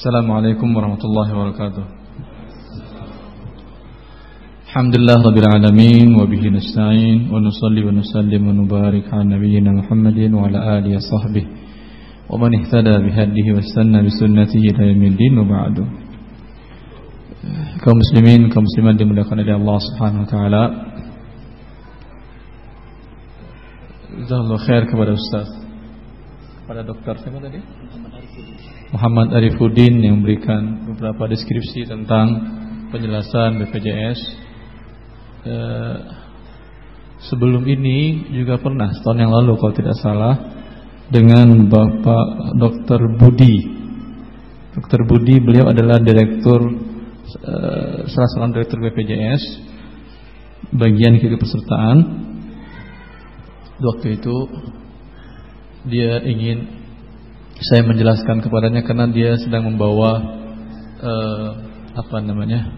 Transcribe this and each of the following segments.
Assalamualaikum warahmatullahi wabarakatuh. Alhamdulillah rabbil alamin wa bihi nasta'in wa nusalli wa nusallim wa nubarik ala nabiyyina Muhammadin wa ala alihi wa sahbihi wa man ihtada bihadihi wa istanna bi sunnatihi ila yaumil din wa ba'du. Kaum muslimin, kaum muslimat dimuliakan oleh Allah Subhanahu wa taala. Jazakallahu khair kepada Ustaz. Kepada dokter siapa tadi? Muhammad Arifuddin yang memberikan beberapa deskripsi tentang penjelasan BPJS. Eh, sebelum ini juga pernah setahun yang lalu kalau tidak salah dengan Bapak Dr. Budi. Dr. Budi beliau adalah direktur eh, salah seorang direktur BPJS bagian keikutsertaan. Waktu itu dia ingin saya menjelaskan kepadanya karena dia sedang membawa uh, apa namanya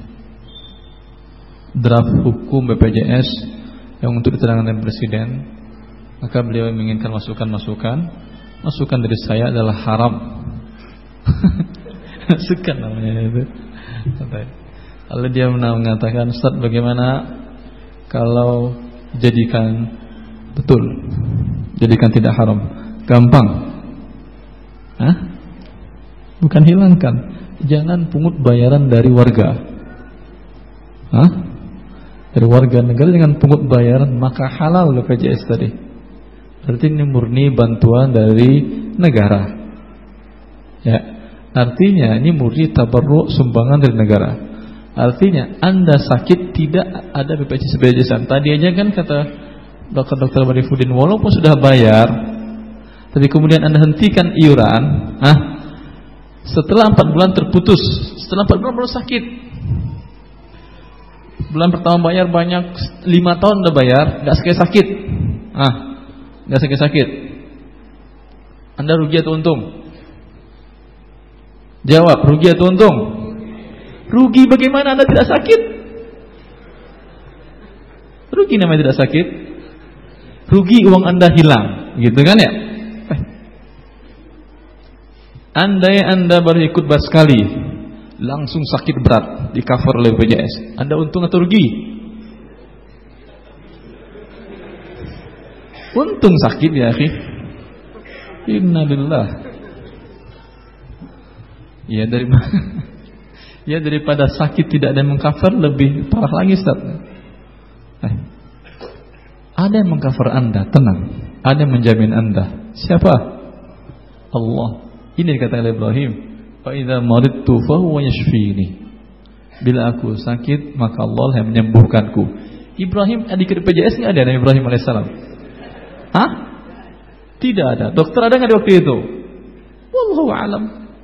draft hukum BPJS yang untuk diterangkan Presiden. Maka beliau menginginkan masukan-masukan. Masukan dari saya adalah haram. Suka namanya itu. Lalu dia mengatakan Ustaz bagaimana kalau jadikan betul? Jadikan tidak haram. Gampang Hah? Bukan hilangkan. Jangan pungut bayaran dari warga. Hah? Dari warga negara dengan pungut bayaran maka halal BPJS tadi. Berarti ini murni bantuan dari negara. Ya. Artinya ini murni tabarruk sumbangan dari negara. Artinya Anda sakit tidak ada BPJS BPJS. Tadi aja kan kata dokter-dokter Barifudin walaupun sudah bayar tapi kemudian anda hentikan iuran, ah, setelah empat bulan terputus, setelah empat bulan baru sakit. Bulan pertama bayar banyak, lima tahun udah bayar, nggak sakit sakit, ah, nggak sakit sakit. Anda rugi atau untung? Jawab, rugi atau untung? Rugi bagaimana Anda tidak sakit? Rugi namanya tidak sakit. Rugi uang Anda hilang, gitu kan ya? Andai Anda baru ikut bar sekali, langsung sakit berat di cover oleh BPJS. Anda untung atau rugi? Untung sakit ya, akhi. Innalillah. Ya dari Ya daripada sakit tidak ada yang mengcover lebih parah lagi Ustaz. Eh. Ada yang mengcover Anda, tenang. Ada yang menjamin Anda. Siapa? Allah. Ini dikatakan oleh Ibrahim, "Fa idza maridtu yashfini." Bila aku sakit, maka Allah yang menyembuhkanku. Ibrahim adik PJS enggak ada Nabi Ibrahim alaihissalam? Hah? Tidak ada. Dokter ada enggak di waktu itu? Wallahu alam.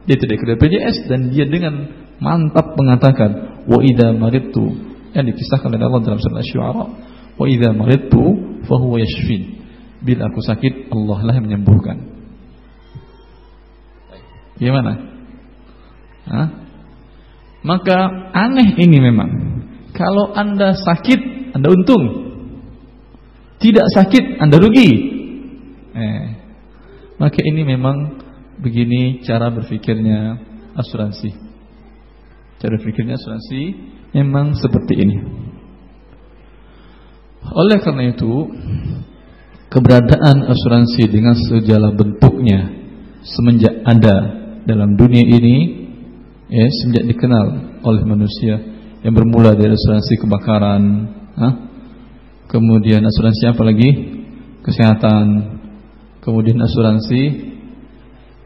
Dia tidak ikut PJS dan dia dengan mantap mengatakan, "Wa idza maridtu." Yang dikisahkan oleh Allah dalam surah Asy-Syu'ara, "Wa idza maridtu fa yashfin." Bila aku sakit, Allah lah yang menyembuhkan. Gimana? Hah? Maka aneh ini memang. Kalau Anda sakit, Anda untung. Tidak sakit, Anda rugi. Eh. Maka ini memang begini cara berpikirnya asuransi. Cara berpikirnya asuransi memang seperti ini. Oleh karena itu, keberadaan asuransi dengan segala bentuknya semenjak ada dalam dunia ini ya sejak dikenal oleh manusia yang bermula dari asuransi kebakaran, ha? kemudian asuransi apa lagi? Kesehatan, kemudian asuransi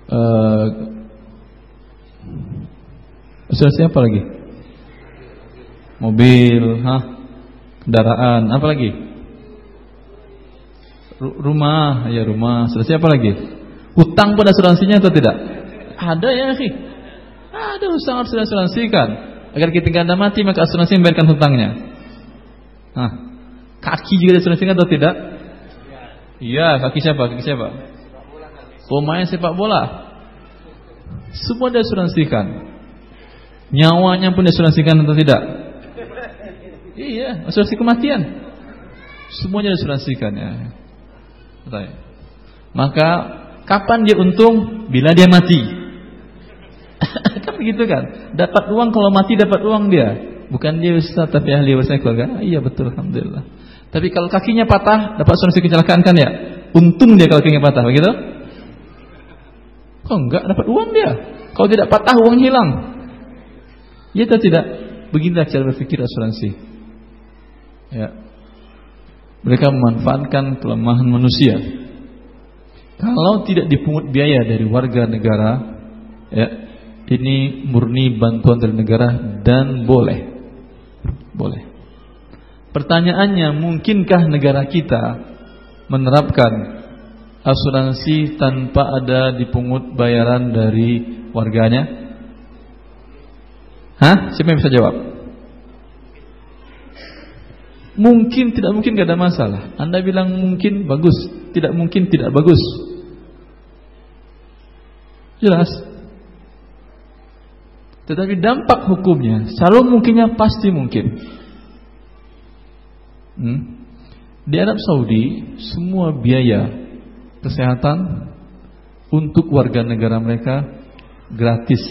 uh, asuransi apa lagi? Mobil, ha? kendaraan, apa lagi? rumah, ya rumah, asuransi apa lagi? Hutang pun asuransinya atau tidak? Ada ya akhi. Ada hutang harus diasuransikan. Agar kita anda mati maka asuransi membayarkan hutangnya. Nah, kaki juga diasuransikan atau tidak? Iya, kaki siapa? Kaki siapa? Pemain sepak bola. Semua diasuransikan. Nyawanya pun diasuransikan atau tidak? Iya, asuransi kematian. Semuanya diasuransikan ya. Maka kapan dia untung? Bila dia mati. kan begitu kan? Dapat uang kalau mati dapat uang dia. Bukan dia ustaz tapi ahli warisnya keluarga. Ah, iya betul alhamdulillah. Tapi kalau kakinya patah dapat asuransi kecelakaan kan ya? Untung dia kalau kakinya patah, begitu? Kok enggak dapat uang dia? Kalau tidak patah uang hilang. Ya atau tidak? Beginilah cara berpikir asuransi. Ya. Mereka memanfaatkan kelemahan manusia. Kalau tidak dipungut biaya dari warga negara, ya, ini murni bantuan dari negara dan boleh. Boleh. Pertanyaannya, mungkinkah negara kita menerapkan asuransi tanpa ada dipungut bayaran dari warganya? Hah? Siapa yang bisa jawab? Mungkin, tidak mungkin gak ada masalah. Anda bilang mungkin, bagus. Tidak mungkin, tidak bagus. Jelas. Tetapi dampak hukumnya, selalu mungkinnya pasti mungkin. Hmm? Di Arab Saudi, semua biaya kesehatan untuk warga negara mereka gratis.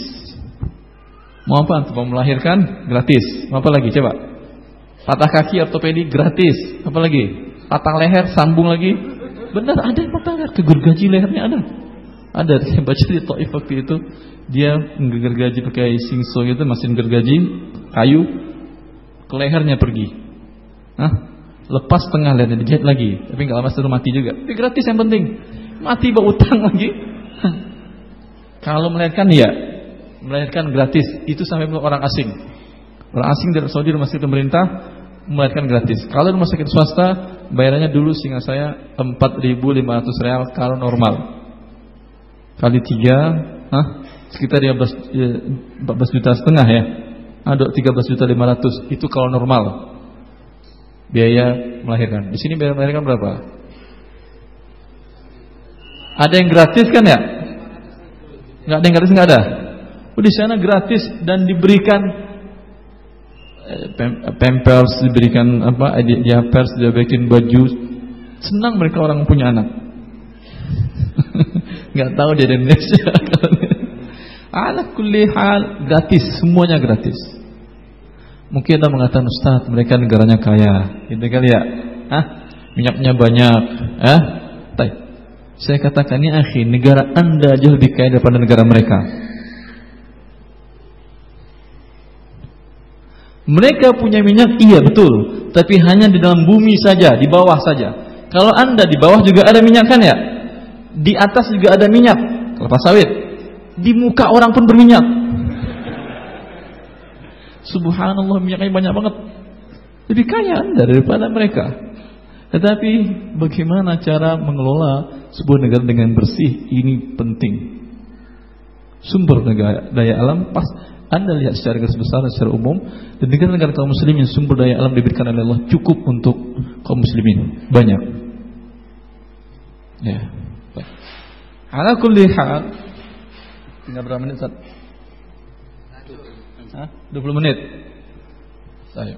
Mau apa untuk melahirkan? Gratis. Mau apa lagi? Coba. Patah kaki ortopedi gratis. Apa lagi? Patah leher sambung lagi. Benar ada yang patah leher, kegergaji lehernya ada. Ada saya baca di Taif waktu itu dia gergaji pakai singso itu mesin gergaji kayu ke lehernya pergi. Hah? Lepas tengah lehernya dijahit lagi, tapi nggak lama setelah mati juga. Tapi gratis yang penting. Mati bawa utang lagi. Kalau melahirkan ya, melahirkan gratis. Itu sampai orang asing. Orang asing dari Saudi rumah sakit pemerintah melahirkan gratis. Kalau rumah sakit swasta bayarannya dulu sehingga saya 4.500 real kalau normal kali tiga, ah, sekitar 15, ya, 14 juta setengah ya. Ada 13 juta 500 itu kalau normal biaya melahirkan. Di sini biaya melahirkan berapa? Ada yang gratis kan ya? Nggak ada yang gratis nggak ada. Oh, di sana gratis dan diberikan eh, pampers diberikan apa? Dia pers diberikan baju. Senang mereka orang punya anak nggak tahu dia di Indonesia. Ala kulli hal gratis, semuanya gratis. Mungkin Anda mengatakan Ustaz, mereka negaranya kaya. Gitu kali ya? Hah? Minyaknya banyak. Eh? Baik. Saya katakan ini akhi, negara Anda jauh lebih kaya daripada negara mereka. Mereka punya minyak, iya betul. Tapi hanya di dalam bumi saja, di bawah saja. Kalau Anda di bawah juga ada minyak kan ya? Di atas juga ada minyak, kelapa sawit. Di muka orang pun berminyak. Subhanallah minyaknya banyak banget. Lebih kaya Anda daripada mereka. Tetapi bagaimana cara mengelola sebuah negara dengan bersih ini penting. Sumber daya alam pas anda lihat secara garis besar secara umum dan negara-negara kaum muslimin sumber daya alam diberikan oleh Allah cukup untuk kaum muslimin banyak. Ya. Ala kulli hal tinggal berapa menit Ustaz? Hah? 20 menit. Saya.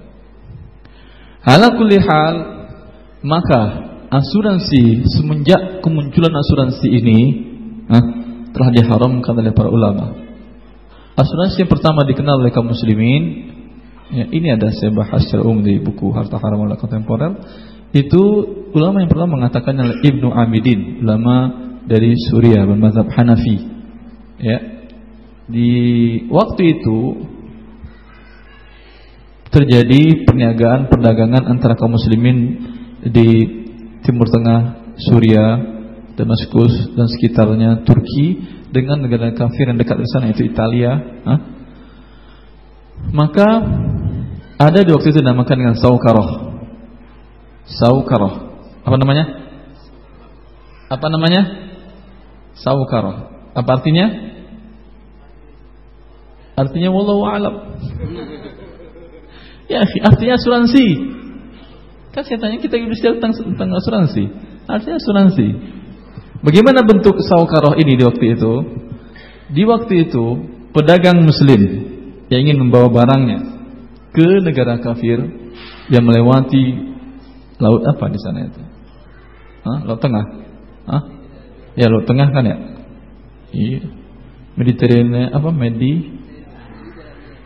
Ala kulli hal maka asuransi semenjak kemunculan asuransi ini huh, telah diharamkan oleh para ulama. Asuransi yang pertama dikenal oleh kaum muslimin ya, ini ada saya bahas secara umum di buku Harta Haram oleh Kontemporer itu ulama yang pertama mengatakan adalah Ibnu Amidin ulama dari Suriah bermazhab Hanafi. Ya. Di waktu itu terjadi perniagaan perdagangan antara kaum muslimin di Timur Tengah, Suriah, Damaskus dan sekitarnya Turki dengan negara kafir yang dekat di sana yaitu Italia. Hah? Maka ada di waktu itu dinamakan dengan Saukaroh. Saukaroh. Apa namanya? Apa namanya? Saukar. Apa artinya? Artinya wallahu alam. ya, artinya asuransi. Kan saya tanya kita bicara tentang, tentang asuransi. Artinya asuransi. Bagaimana bentuk saukaroh ini di waktu itu? Di waktu itu pedagang muslim yang ingin membawa barangnya ke negara kafir yang melewati laut apa di sana itu? Hah? Laut Tengah? Hah? Ya laut tengah kan ya? Iya. Mediterania apa Medi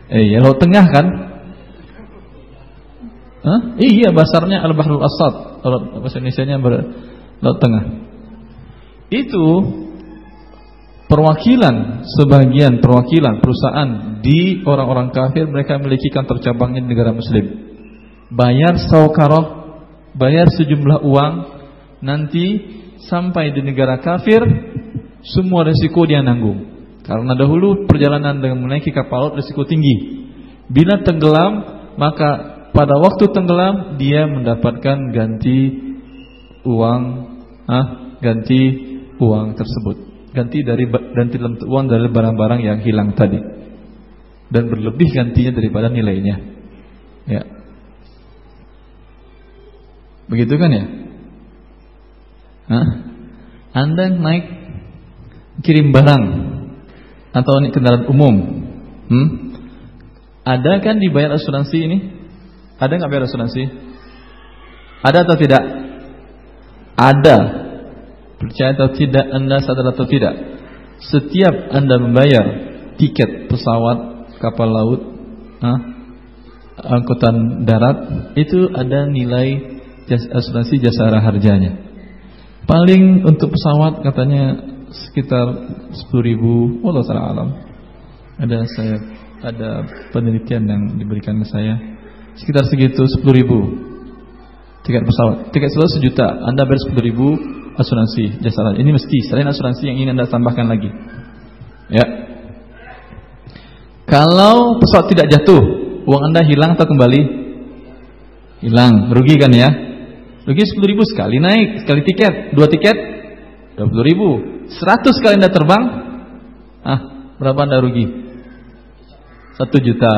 Eh ya laut tengah kan? Hah? Iya basarnya Al-Bahrul Asad. Bahasa Indonesia-nya laut tengah. Itu perwakilan sebagian perwakilan perusahaan di orang-orang kafir mereka memiliki kantor cabangnya di negara muslim. Bayar saukaroh, bayar sejumlah uang, nanti sampai di negara kafir semua resiko dia nanggung. Karena dahulu perjalanan dengan menaiki kapal laut risiko tinggi. Bila tenggelam, maka pada waktu tenggelam dia mendapatkan ganti uang, ah, ganti uang tersebut. Ganti dari ganti uang dari barang-barang yang hilang tadi. Dan berlebih gantinya daripada nilainya. Ya. Begitu kan ya? Hah? Anda naik kirim barang atau ini kendaraan umum, hmm? ada kan dibayar asuransi ini? Ada nggak bayar asuransi? Ada atau tidak? Ada. Percaya atau tidak Anda sadar atau tidak? Setiap Anda membayar tiket pesawat, kapal laut, huh? angkutan darat, itu ada nilai asuransi jasa harjanya. Paling untuk pesawat katanya sekitar 10 ribu. Allah taala alam. Ada saya ada penelitian yang diberikan ke saya. Sekitar segitu 10 ribu. Tiket pesawat. Tiket pesawat sejuta. Anda bayar 10 ribu asuransi jasa ini mesti selain asuransi yang ingin anda tambahkan lagi. Ya. Kalau pesawat tidak jatuh uang anda hilang atau kembali? Hilang. Rugi kan ya? Rugi 10 ribu sekali naik sekali tiket. Dua tiket 20 ribu 100 kali anda terbang ah berapa anda rugi? Satu juta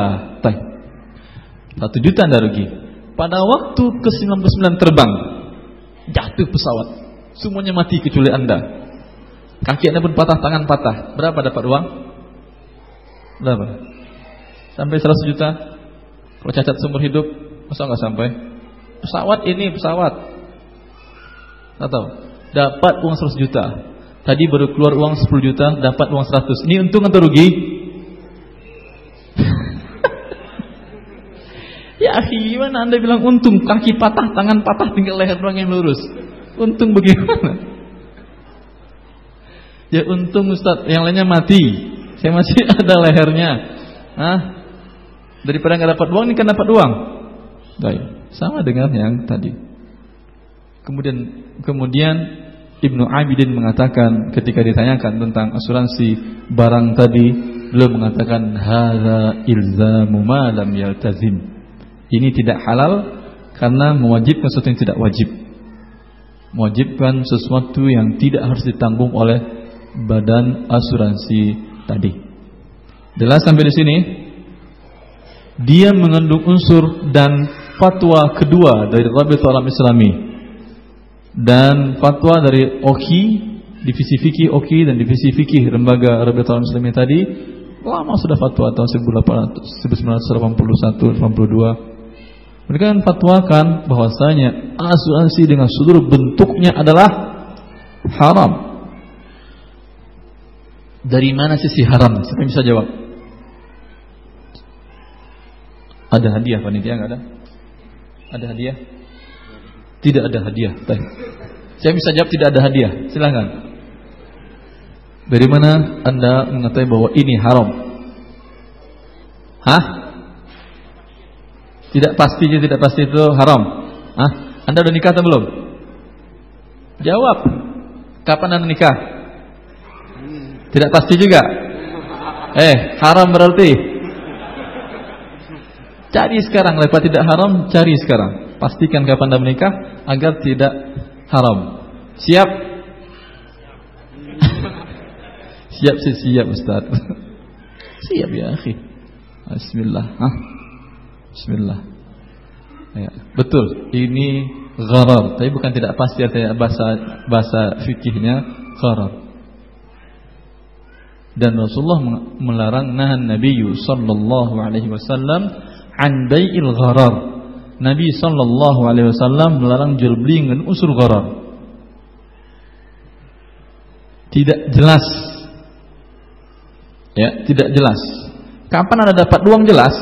satu juta anda rugi. Pada waktu ke 99 terbang jatuh pesawat. Semuanya mati kecuali anda. Kaki anda pun patah tangan patah. Berapa dapat uang? Berapa? Sampai 100 juta? Kalau cacat seumur hidup masa nggak sampai? Pesawat ini pesawat. Tahu. Dapat uang 100 juta Tadi baru keluar uang 10 juta, dapat uang 100. Ini untung atau rugi? ya akhi, gimana anda bilang untung? Kaki patah, tangan patah, tinggal leher doang yang lurus. Untung bagaimana? Ya untung Ustaz, yang lainnya mati. Saya masih ada lehernya. Hah? Daripada nggak dapat uang, ini kan dapat uang. Baik, sama dengan yang tadi. Kemudian kemudian Ibnu Abidin mengatakan ketika ditanyakan tentang asuransi barang tadi, beliau mengatakan hadza ilzamu ma lam yaltazim. Ini tidak halal karena mewajibkan sesuatu yang tidak wajib. Mewajibkan sesuatu yang tidak harus ditanggung oleh badan asuransi tadi. Jelas sampai di sini? Dia mengandung unsur dan fatwa kedua dari Rabitul Alam Islami dan fatwa dari OKI divisi fikih OKI dan divisi fikih lembaga Rabiul Muslimin tadi lama sudah fatwa tahun 1981 82 mereka kan fatwakan bahwasanya asuransi dengan seluruh bentuknya adalah haram. Dari mana sisi haram? Siapa bisa jawab? Ada hadiah panitia nggak ada? Ada hadiah tidak ada hadiah. Baik. Saya bisa jawab tidak ada hadiah. Silakan. Dari mana Anda mengetahui bahwa ini haram? Hah? Tidak pasti tidak pasti itu haram. Hah? Anda udah nikah atau belum? Jawab. Kapan Anda nikah? Tidak pasti juga. Eh, haram berarti. Cari sekarang, lepas tidak haram, cari sekarang. Pastikan kapan Anda menikah agar tidak haram. Siap? siap sih siap Ustaz. siap ya, akhi. Bismillah. Hah? Bismillah. Ya, betul. Ini gharar, tapi bukan tidak pasti artinya bahasa bahasa fikihnya gharar. Dan Rasulullah melarang nahan Nabi sallallahu alaihi wasallam an bai'il gharar Nabi Shallallahu Alaihi Wasallam melarang jual beli dengan unsur gharar. Tidak jelas, Ya, tidak jelas. Kapan Anda dapat uang jelas?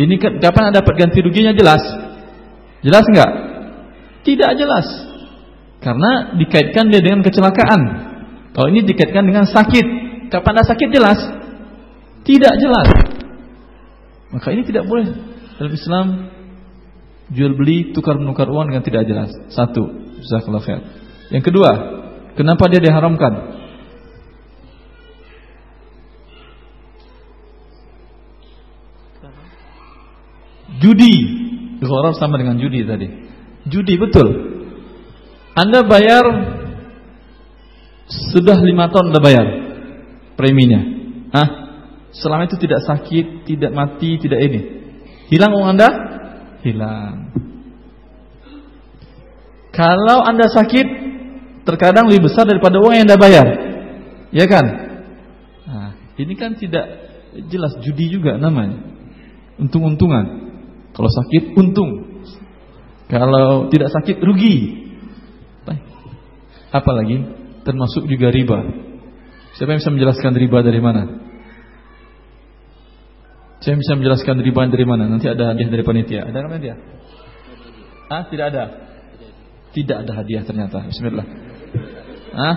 Ini kapan Anda dapat ganti ruginya jelas? Jelas enggak? Tidak jelas. Karena dikaitkan dia dengan kecelakaan. Kalau ini dikaitkan dengan sakit. Kapan Anda sakit jelas? Tidak jelas. Maka ini tidak boleh dalam Islam jual beli tukar menukar uang dengan tidak jelas. Satu, jazakallahu khair. Yang kedua, kenapa dia diharamkan? Judi. Gharar sama dengan judi tadi. Judi betul. Anda bayar sudah lima tahun Anda bayar preminya. Ah, selama itu tidak sakit, tidak mati, tidak ini. Hilang uang Anda? Hilang. Kalau Anda sakit, terkadang lebih besar daripada uang yang Anda bayar. Ya kan? Nah, ini kan tidak jelas judi juga namanya. Untung-untungan. Kalau sakit untung. Kalau tidak sakit rugi. Apalagi termasuk juga riba. Siapa yang bisa menjelaskan riba dari mana? Yang bisa menjelaskan riba dari mana? Nanti ada hadiah dari panitia. Ada kan dia? Ah, tidak ada. Tidak ada hadiah ternyata. Bismillah. Ah?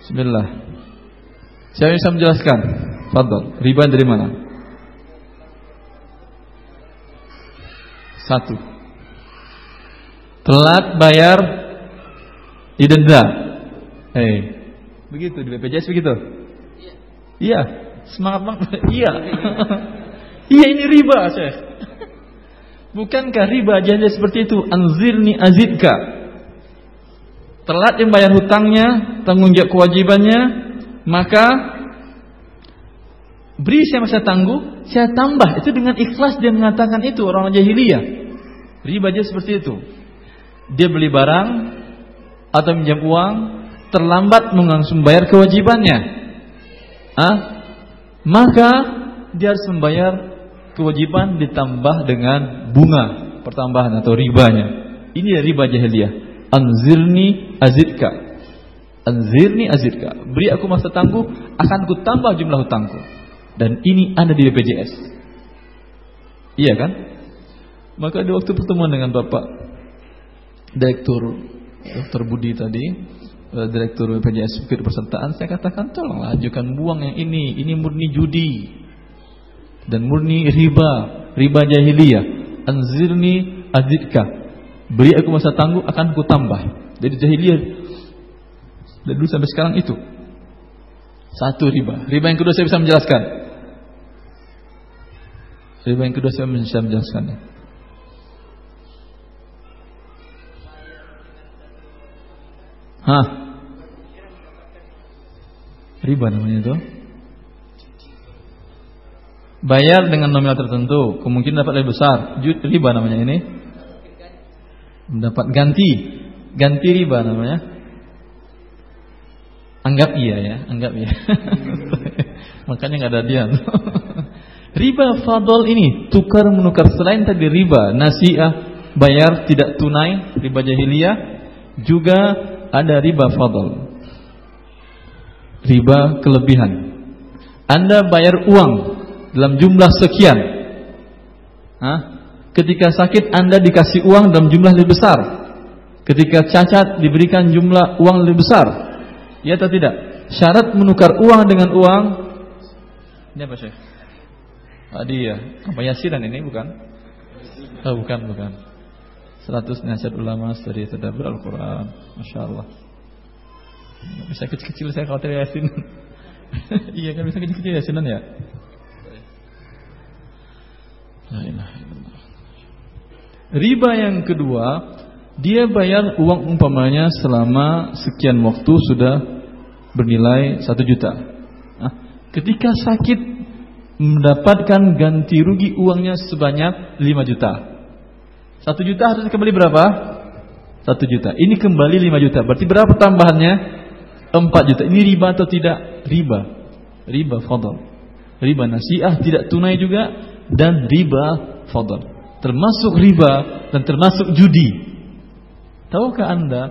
Bismillah. Yang bisa menjelaskan? Fadl. Riba dari mana? Satu. Telat bayar didenda. Eh, hey. begitu di BPJS begitu? Iya. Semangat banget. Iya. iya ini riba, Syekh. Bukankah riba janji seperti itu? Anzirni azidka. Telat yang bayar hutangnya, tanggung jawab kewajibannya, maka beri saya masa tangguh, saya tambah. Itu dengan ikhlas dia mengatakan itu orang jahiliyah. Riba aja seperti itu. Dia beli barang atau minjam uang, terlambat mengangsung bayar kewajibannya. Ah, maka dia harus membayar kewajiban ditambah dengan bunga pertambahan atau ribanya. Ini riba jahiliyah. Anzirni azidka. Anzirni azidka. Beri aku masa tangguh, akan ku tambah jumlah hutangku. Dan ini ada di BPJS. Iya kan? Maka di waktu pertemuan dengan Bapak Direktur Dr. Budi tadi, Direktur BPJS Bukit Persertaan, saya katakan tolonglah ajukan buang yang ini, ini murni judi dan murni riba, riba jahiliyah. Anzirni azidka. Beri aku masa tangguh akan ku tambah. Jadi jahiliyah dari dulu sampai sekarang itu. Satu riba. Riba yang kedua saya bisa menjelaskan. Riba yang kedua saya bisa menjelaskannya. Hah? Riba namanya itu. Bayar dengan nominal tertentu, kemungkinan dapat lebih besar. Riba namanya ini. Mendapat ganti, ganti riba namanya. Anggap iya ya, anggap iya. Makanya nggak ada dia. Riba fadol ini tukar menukar selain tadi riba nasiah bayar tidak tunai riba jahiliyah juga ada riba fadol riba kelebihan Anda bayar uang dalam jumlah sekian Hah? ketika sakit Anda dikasih uang dalam jumlah lebih besar ketika cacat diberikan jumlah uang lebih besar ya atau tidak syarat menukar uang dengan uang ini apa Syekh Hadiah. Apa yasiran ini bukan? Oh, bukan, bukan. 100 nasihat ulama dari tadabbur Al-Qur'an. Masya Allah. Bisa kecil-kecil saya khawatir yasin. iya kan bisa kecil-kecil yasinan ya? Riba yang kedua, dia bayar uang umpamanya selama sekian waktu sudah bernilai satu juta. Nah, ketika sakit mendapatkan ganti rugi uangnya sebanyak 5 juta. 1 juta harus kembali berapa? 1 juta. Ini kembali 5 juta. Berarti berapa tambahannya? 4 juta. Ini riba atau tidak? Riba. Riba fadl. Riba nasiah tidak tunai juga dan riba fadl. Termasuk riba dan termasuk judi. Tahukah Anda,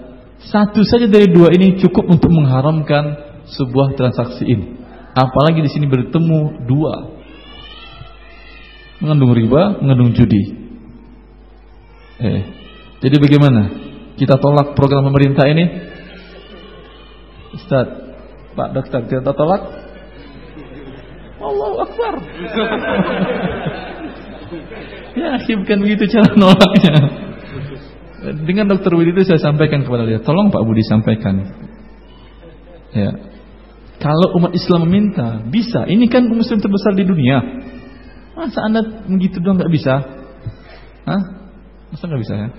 satu saja dari dua ini cukup untuk mengharamkan sebuah transaksi ini. Apalagi di sini bertemu dua. Mengandung riba, mengandung judi. Eh, jadi bagaimana? Kita tolak program pemerintah ini? Ustaz, Pak Dokter, kita tolak? Allahu Akbar. ya, bukan begitu cara nolaknya. Dengan Dokter Budi itu saya sampaikan kepada dia, tolong Pak Budi sampaikan. Ya, kalau umat Islam meminta, bisa. Ini kan muslim terbesar di dunia. Masa anda begitu doang nggak bisa? Hah? Masa nggak bisa ya?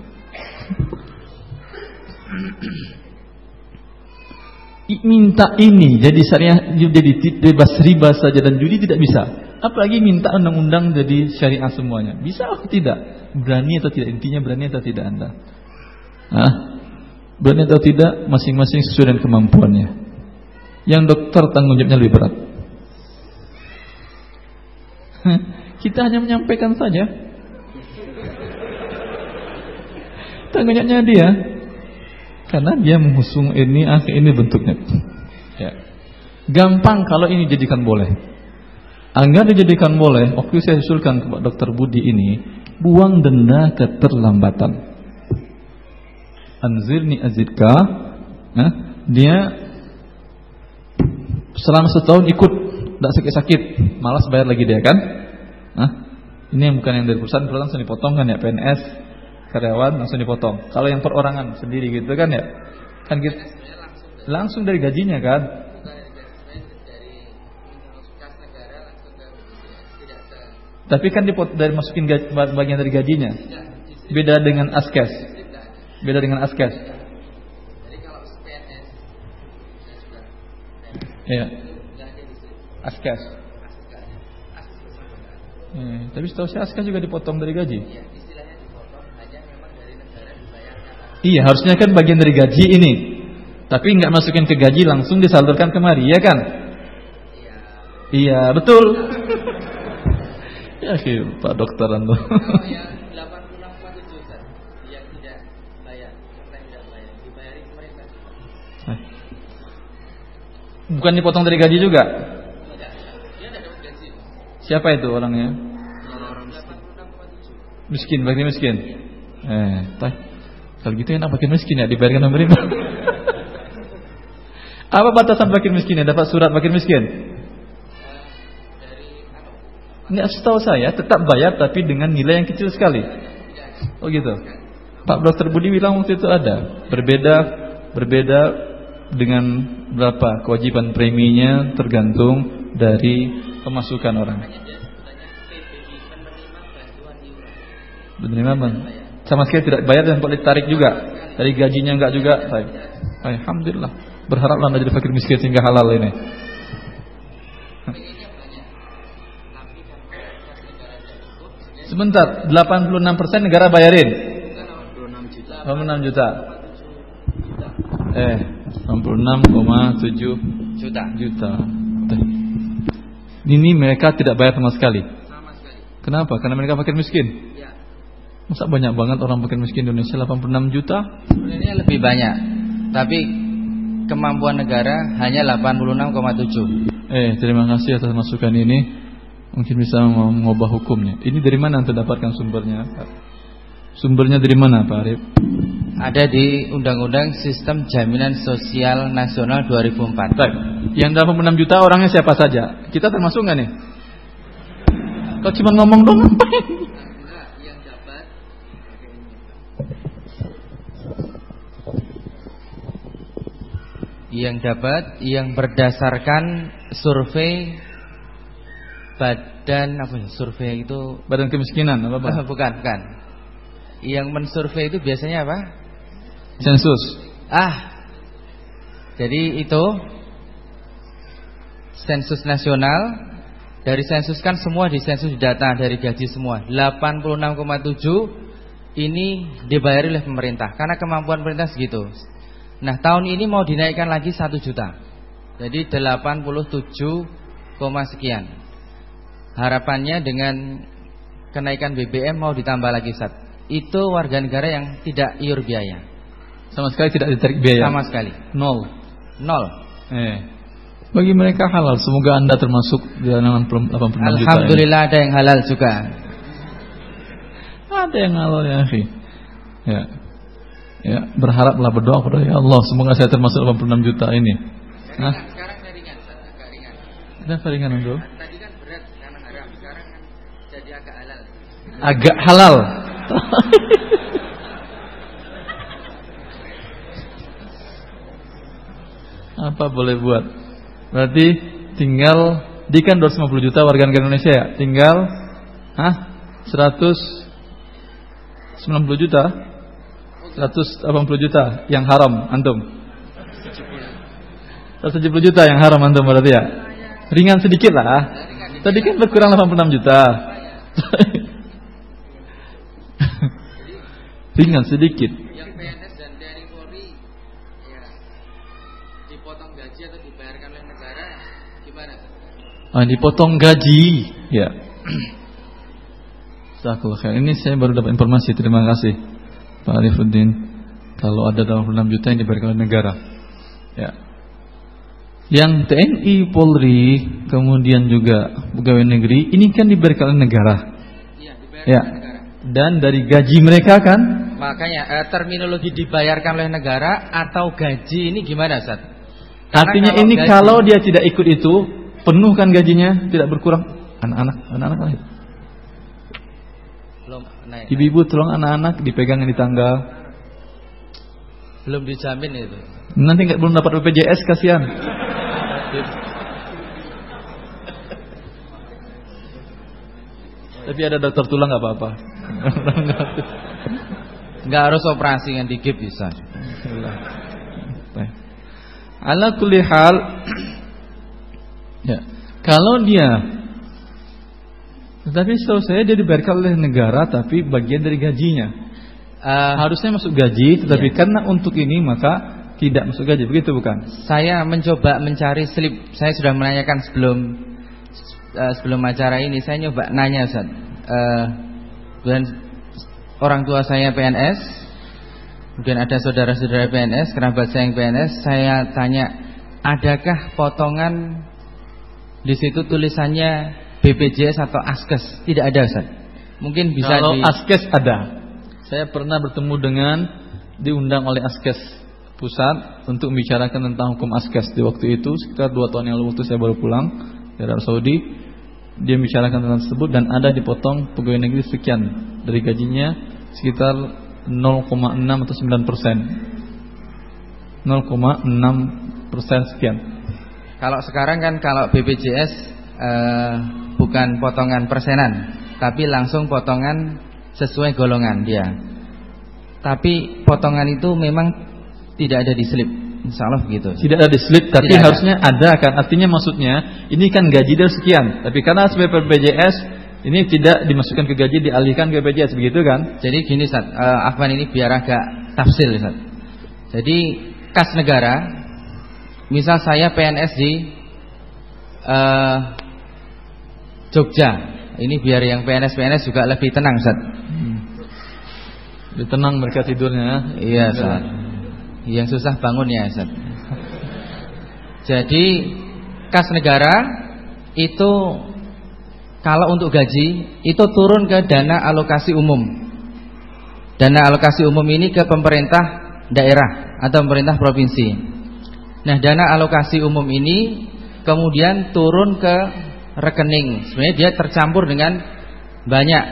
Minta ini jadi syariah jadi bebas riba saja dan judi tidak bisa. Apalagi minta undang-undang jadi syariah semuanya. Bisa atau tidak? Berani atau tidak? Intinya berani atau tidak Anda? Hah? Berani atau tidak? Masing-masing sesuai dengan kemampuannya. Yang dokter tanggung jawabnya lebih berat. Kita hanya menyampaikan saja. Tanggung jawabnya dia. Karena dia mengusung ini, akhir ini bentuknya. Ya. Gampang kalau ini jadikan boleh. Agar dijadikan boleh, waktu saya usulkan kepada dokter Budi ini, buang denda keterlambatan. Anzirni azidka, nah, dia selama setahun ikut tidak sakit-sakit malas bayar lagi dia kan nah, ini yang bukan yang dari perusahaan perusahaan langsung dipotong kan ya PNS karyawan langsung dipotong. Kalau yang perorangan sendiri gitu kan ya? Kan gitu. Langsung dari gajinya kan? Tapi kan dipot dari masukin bagian dari gajinya? Beda dengan askes. Beda dengan askes. Iya. Askas. Hmm, tapi setahu saya askas juga dipotong dari gaji. Iya, harusnya kan bagian dari gaji ini. Tapi nggak masukin ke gaji langsung disalurkan kemari, ya kan? Iya, iya betul. ya, Pak Dokter Ando. Bukan dipotong dari gaji juga? Siapa itu orangnya? Miskin, bagi miskin. Eh, tah. Kalau gitu enak makin miskin ya dibayarkan pemerintah. Apa batasan fakir miskin ya? Dapat surat fakir miskin? Enggak setahu saya tetap bayar tapi dengan nilai yang kecil sekali. Oh gitu. Pak Dokter Budi bilang waktu itu ada. Berbeda berbeda dengan berapa kewajiban preminya tergantung dari pemasukan orang. Menerima bang. Sama sekali tidak bayar dan boleh tarik juga dari gajinya enggak juga. Alhamdulillah. Berharaplah anda jadi fakir miskin sehingga halal ini. Sebentar, 86% negara bayarin. 86 juta. Eh, 66,7 juta. juta. Ini mereka tidak bayar. Sama sekali. Kenapa? Karena mereka fakir miskin. Masa banyak banget orang fakir miskin Indonesia 86 juta? Sebenarnya lebih banyak. Tapi kemampuan negara hanya 86,7. Eh, terima kasih atas masukan ini. Mungkin bisa mengubah hukumnya. Ini dari mana Anda dapatkan sumbernya? Sumbernya dari mana Pak Arif? Ada di Undang-Undang Sistem Jaminan Sosial Nasional 2004 Baik. Yang 86 juta orangnya siapa saja? Kita termasuk nggak nih? Kau cuma ngomong dong ngapain? Yang dapat yang berdasarkan survei badan apa ya? Survei itu badan kemiskinan apa, Pak? bukan, bukan yang mensurvei itu biasanya apa? Sensus. Ah. Jadi itu sensus nasional. Dari sensus kan semua di sensus data dari gaji semua. 86,7 ini dibayar oleh pemerintah karena kemampuan pemerintah segitu. Nah, tahun ini mau dinaikkan lagi 1 juta. Jadi 87, sekian. Harapannya dengan kenaikan BBM mau ditambah lagi satu itu warga negara yang tidak iur biaya. Sama sekali tidak ditarik biaya. Sama sekali. Nol. Nol. Eh. Bagi mereka halal. Semoga Anda termasuk di dalam 86 juta. Alhamdulillah ada yang halal juga. Ada yang halal ya, akhi. Ya. Ya, berharaplah berdoa kepada ya Allah, semoga saya termasuk 86 juta ini. Nah, Sekarang saya ringan, agak ringan. kenapa ringan bro? Tadi kan berat karena haram, sekarang kan jadi agak halal. Agak halal. Apa boleh buat? Berarti tinggal di kan 250 juta warga negara Indonesia ya. Tinggal ah 190 juta 180 juta yang haram antum. 170 juta. Yang haram antum berarti ya? Ringan sedikit lah. Tadi kan berkurang 86 juta. Ringan sedikit. Yang PNS dan TNI Polri ya dipotong gaji atau dibayarkan oleh negara gimana? ah, Dipotong gaji. Ya. Jazakallah khair. Ini saya baru dapat informasi. Terima kasih Pak Arifuddin Kalau ada 86 juta yang diberikan oleh negara Ya. Yang TNI, Polri Kemudian juga pegawai negeri Ini kan diberikan oleh negara. Iya, dibayarkan Ya. oleh negara. Dan dari gaji mereka kan? Makanya eh, terminologi dibayarkan oleh negara atau gaji ini gimana, Ustaz? Karena Artinya kalau ini gaji- kalau dia tidak ikut itu Penuh kan gajinya Tidak berkurang. Anak-anak Anak-anak lahir belum naik. Ibu-ibu tolong anak-anak dipegangin di tangga Belum dijamin itu. Nanti nggak belum dapat BPJS kasihan. Tapi ada dokter tulang nggak apa-apa. Enggak harus operasi yang digip bisa. Ala kulli hal ya. Kalau dia tetapi setahu saya dia dibayarkan oleh negara tapi bagian dari gajinya. Eh, Harusnya masuk gaji tetapi Iya. karena untuk ini maka tidak masuk gaji. Begitu bukan? saya mencoba mencari slip. Saya sudah menanyakan sebelum eh, sebelum acara ini. Saya nyoba nanya, Ustaz. Eh, dan orang tua saya PNS, kemudian ada saudara-saudara PNS, kerabat saya yang PNS. Saya tanya, adakah potongan di situ tulisannya BPJS atau Askes? Tidak ada, Ustaz. Mungkin bisa Kalau di Askes ada. Saya pernah bertemu dengan diundang oleh Askes pusat untuk membicarakan tentang hukum Askes di waktu itu sekitar dua tahun yang lalu waktu saya baru pulang dari Arab Saudi. Dia membicarakan tentang tersebut dan ada dipotong pegawai negeri sekian dari gajinya sekitar 0,6 atau 9 persen. 0,6 persen sekian. Kalau sekarang kan kalau BPJS eh, bukan potongan persenan, tapi langsung potongan sesuai golongan dia. Tapi potongan itu memang tidak ada di slip, insya Allah begitu. Tidak ada di slip, tapi Tidak ada. harusnya ada kan. Artinya maksudnya ini kan gaji dari sekian. Tapi karena sebagai BPJS ini tidak dimasukkan ke gaji, dialihkan ke BPJS begitu kan? Jadi gini Ustaz, eh, Afwan ini biar agak tafsil Ustaz. Jadi kas negara, misal saya PNS di eh, Jogja, ini biar yang PNS-PNS juga lebih tenang Ustaz. Lebih tenang mereka tidurnya. Iya, Ustaz. Yang susah bangun ya, Ustaz. Jadi kas negara itu kalau untuk gaji itu turun ke dana alokasi umum. Dana alokasi umum ini ke pemerintah daerah atau pemerintah provinsi. Nah, dana alokasi umum ini kemudian turun ke rekening. Sebenarnya dia tercampur dengan banyak.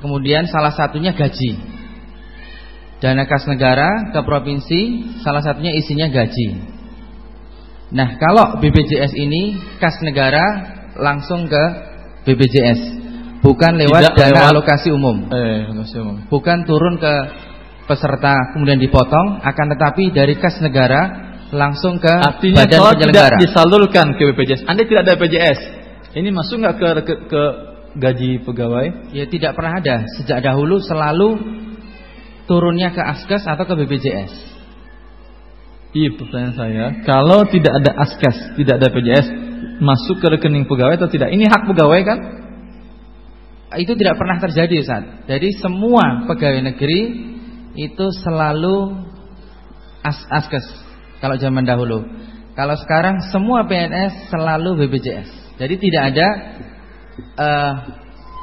Kemudian salah satunya gaji. Dana kas negara ke provinsi salah satunya isinya gaji. Nah, kalau BPJS ini kas negara langsung ke BPJS, bukan lewat Tidak dana lewat- alokasi umum. Eh, alokasi umum. Bukan turun ke peserta kemudian dipotong, akan tetapi dari kas negara langsung ke Artinya badan kalau penyelenggara. tidak disalurkan ke BPJS, Anda tidak ada BPJS. Ini masuk nggak ke, ke ke gaji pegawai? Ya tidak pernah ada sejak dahulu selalu turunnya ke Askes atau ke BPJS. Iya pertanyaan saya, kalau tidak ada askes, tidak ada BPJS, masuk ke rekening pegawai atau tidak? Ini hak pegawai kan? Itu tidak pernah terjadi Ustaz. Jadi semua pegawai negeri itu selalu as askes kalau zaman dahulu. Kalau sekarang semua PNS selalu BPJS. Jadi tidak ada uh,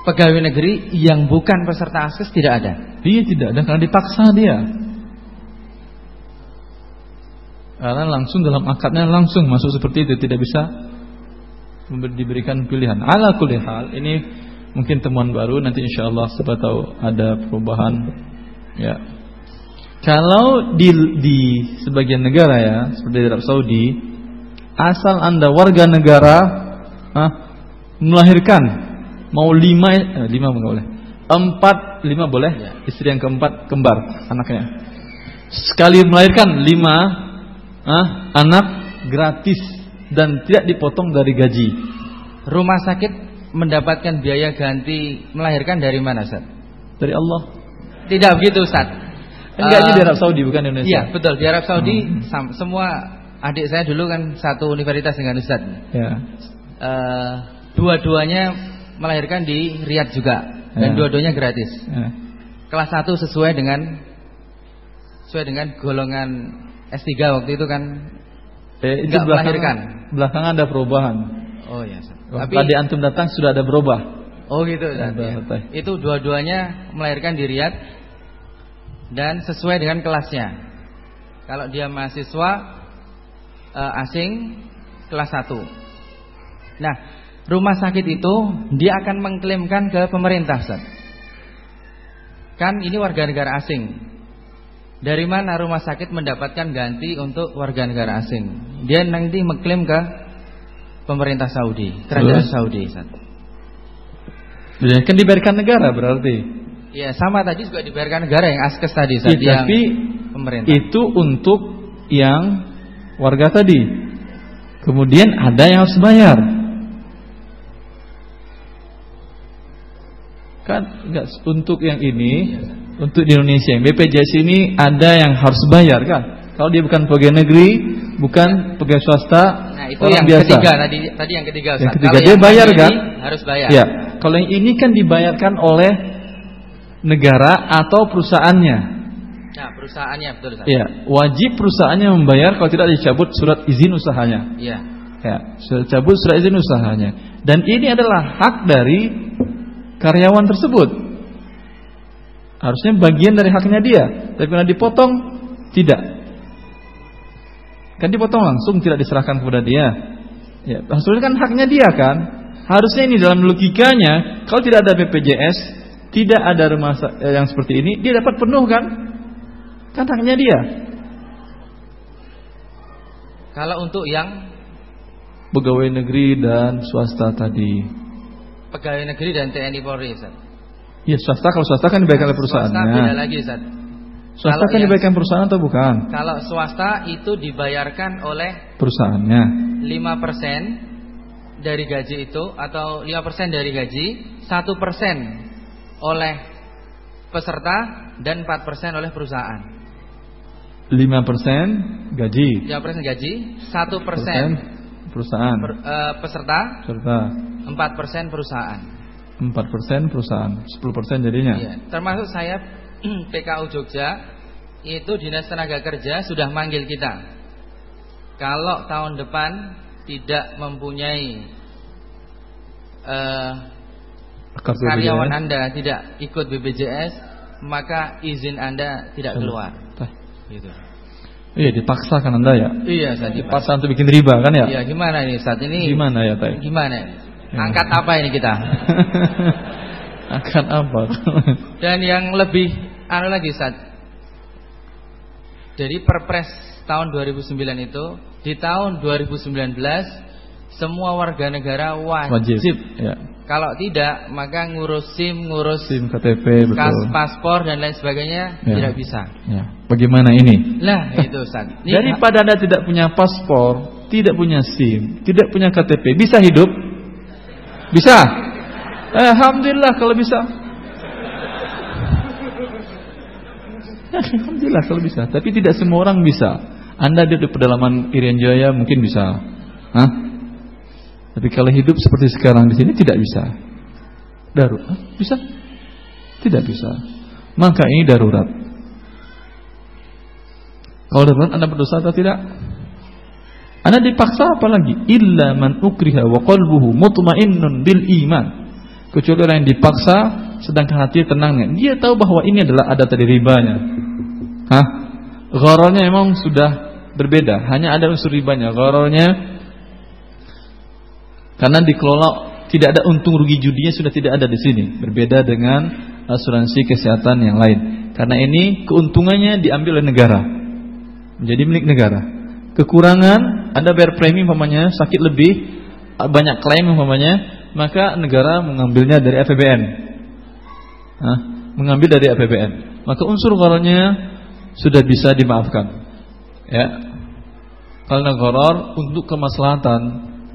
pegawai negeri yang bukan peserta akses tidak ada. Iya tidak ada karena dipaksa dia. Karena langsung dalam akadnya langsung masuk seperti itu tidak bisa diberikan pilihan. Ala kulli hal ini mungkin temuan baru nanti insya Allah siapa tahu ada perubahan ya. Kalau di di sebagian negara ya seperti Arab Saudi asal anda warga negara ah, melahirkan Mau lima, eh, lima enggak boleh. Empat, lima boleh. Ya. Istri yang keempat kembar anaknya. Sekali melahirkan lima ah, anak gratis dan tidak dipotong dari gaji. Rumah sakit mendapatkan biaya ganti melahirkan dari mana, Ustaz? Dari Allah. Tidak begitu, Ustaz. Enggak uh, ini di Arab Saudi bukan di Indonesia. Iya, betul. Di Arab Saudi hmm. semua adik saya dulu kan satu universitas dengan Ustaz. Ya. Uh, dua-duanya melahirkan di Riyadh juga dan ya. dua-duanya gratis. Ya. Kelas 1 sesuai dengan sesuai dengan golongan S3 waktu itu kan eh, itu melahirkan. Belakangan ada perubahan. Oh ya. Oh, Tapi tadi antum datang sudah ada berubah. Oh gitu. Ya, ya. Itu dua-duanya melahirkan di Riyadh dan sesuai dengan kelasnya. Kalau dia mahasiswa uh, asing kelas 1. Nah, rumah sakit itu dia akan mengklaimkan ke pemerintah Ustaz. Kan ini warga negara asing. Dari mana rumah sakit mendapatkan ganti untuk warga negara asing? Dia nanti mengklaim ke pemerintah Saudi, kerajaan Terus? Saudi Ustaz. Ya, kan dibayarkan negara berarti. Ya, sama tadi juga dibayarkan negara yang askes tadi Ustaz, ya, tapi pemerintah. Itu untuk yang warga tadi. Kemudian ada yang harus bayar. Kan enggak untuk yang ini, untuk di Indonesia yang BPJS ini ada yang harus bayar kan? Kalau dia bukan pegawai negeri, bukan pegawai swasta, nah, itu yang biasa. ketiga tadi tadi yang ketiga Ustaz. Yang ketiga Kalau dia yang bayar kan? Harus bayar. Ya. Kalau yang ini kan dibayarkan oleh negara atau perusahaannya. Nah, perusahaannya betul Ustaz. Ya, wajib perusahaannya membayar kalau tidak dicabut surat izin usahanya. Iya. Ya, surat cabut surat izin usahanya. Dan ini adalah hak dari karyawan tersebut. Harusnya bagian dari haknya dia, tapi karena dipotong tidak. Kan dipotong langsung tidak diserahkan kepada dia. Ya, maksudnya kan haknya dia kan. Harusnya ini dalam logikanya kalau tidak ada BPJS, tidak ada rumah eh, yang seperti ini, dia dapat penuh kan? Kan haknya dia. Kalau untuk yang pegawai negeri dan swasta tadi pegawai negeri dan TNI Polri, Ustaz. Iya, swasta kalau swasta kan dibayarkan oleh perusahaannya. Swasta beda lagi, Ustaz. Swasta kalau kan dibayarkan perusahaan atau bukan? Kalau swasta itu dibayarkan oleh perusahaannya. 5% dari gaji itu atau 5% dari gaji, 1% oleh peserta dan 4% oleh perusahaan. 5% gaji. 5% gaji, 1% perusahaan. Per, uh, peserta? Peserta. 4% perusahaan. 4% perusahaan, 10% jadinya. Iya. Termasuk saya PKU Jogja itu Dinas Tenaga Kerja sudah manggil kita. Kalau tahun depan tidak mempunyai uh, karyawan Anda tidak ikut BPJS, maka izin Anda tidak keluar. Gitu. Iya dipaksakan anda ya. Iya saat dipaksa untuk bikin riba kan ya. Iya gimana ini saat ini? Gimana ya tay? Gimana? Ya. Angkat apa ini kita? Angkat apa? Dan yang lebih anu lagi saat jadi Perpres tahun 2009 itu di tahun 2019 semua warga negara wajib, wajib ya. Kalau tidak, maka ngurus SIM, ngurus SIM, KTP, betul. paspor dan lain sebagainya ya. tidak bisa. Ya. Bagaimana ini? Lah, itu Ustaz. Daripada Anda tidak punya paspor, tidak punya SIM, tidak punya KTP, bisa hidup? Bisa? Alhamdulillah kalau bisa. Alhamdulillah kalau bisa, tapi tidak semua orang bisa. Anda di pedalaman Irian Jaya mungkin bisa. Hah? Tapi kalau hidup seperti sekarang di sini tidak bisa. Darurat bisa? Tidak bisa. Maka ini darurat. Kalau darurat Anda berdosa atau tidak? Anda dipaksa apa lagi? Illa man ukriha wa qalbuhu mutmainnun bil iman. Kecuali orang yang dipaksa sedangkan hati tenangnya. Dia tahu bahwa ini adalah ada tadi ribanya. Hah? Gharornya memang sudah berbeda, hanya ada unsur ribanya. Gharornya karena dikelola tidak ada untung rugi judinya sudah tidak ada di sini. Berbeda dengan asuransi kesehatan yang lain. Karena ini keuntungannya diambil oleh negara. Menjadi milik negara. Kekurangan Anda bayar premi umpamanya sakit lebih banyak klaim umpamanya, maka negara mengambilnya dari APBN. Hah? mengambil dari APBN. Maka unsur gharornya sudah bisa dimaafkan. Ya. Karena gharar untuk kemaslahatan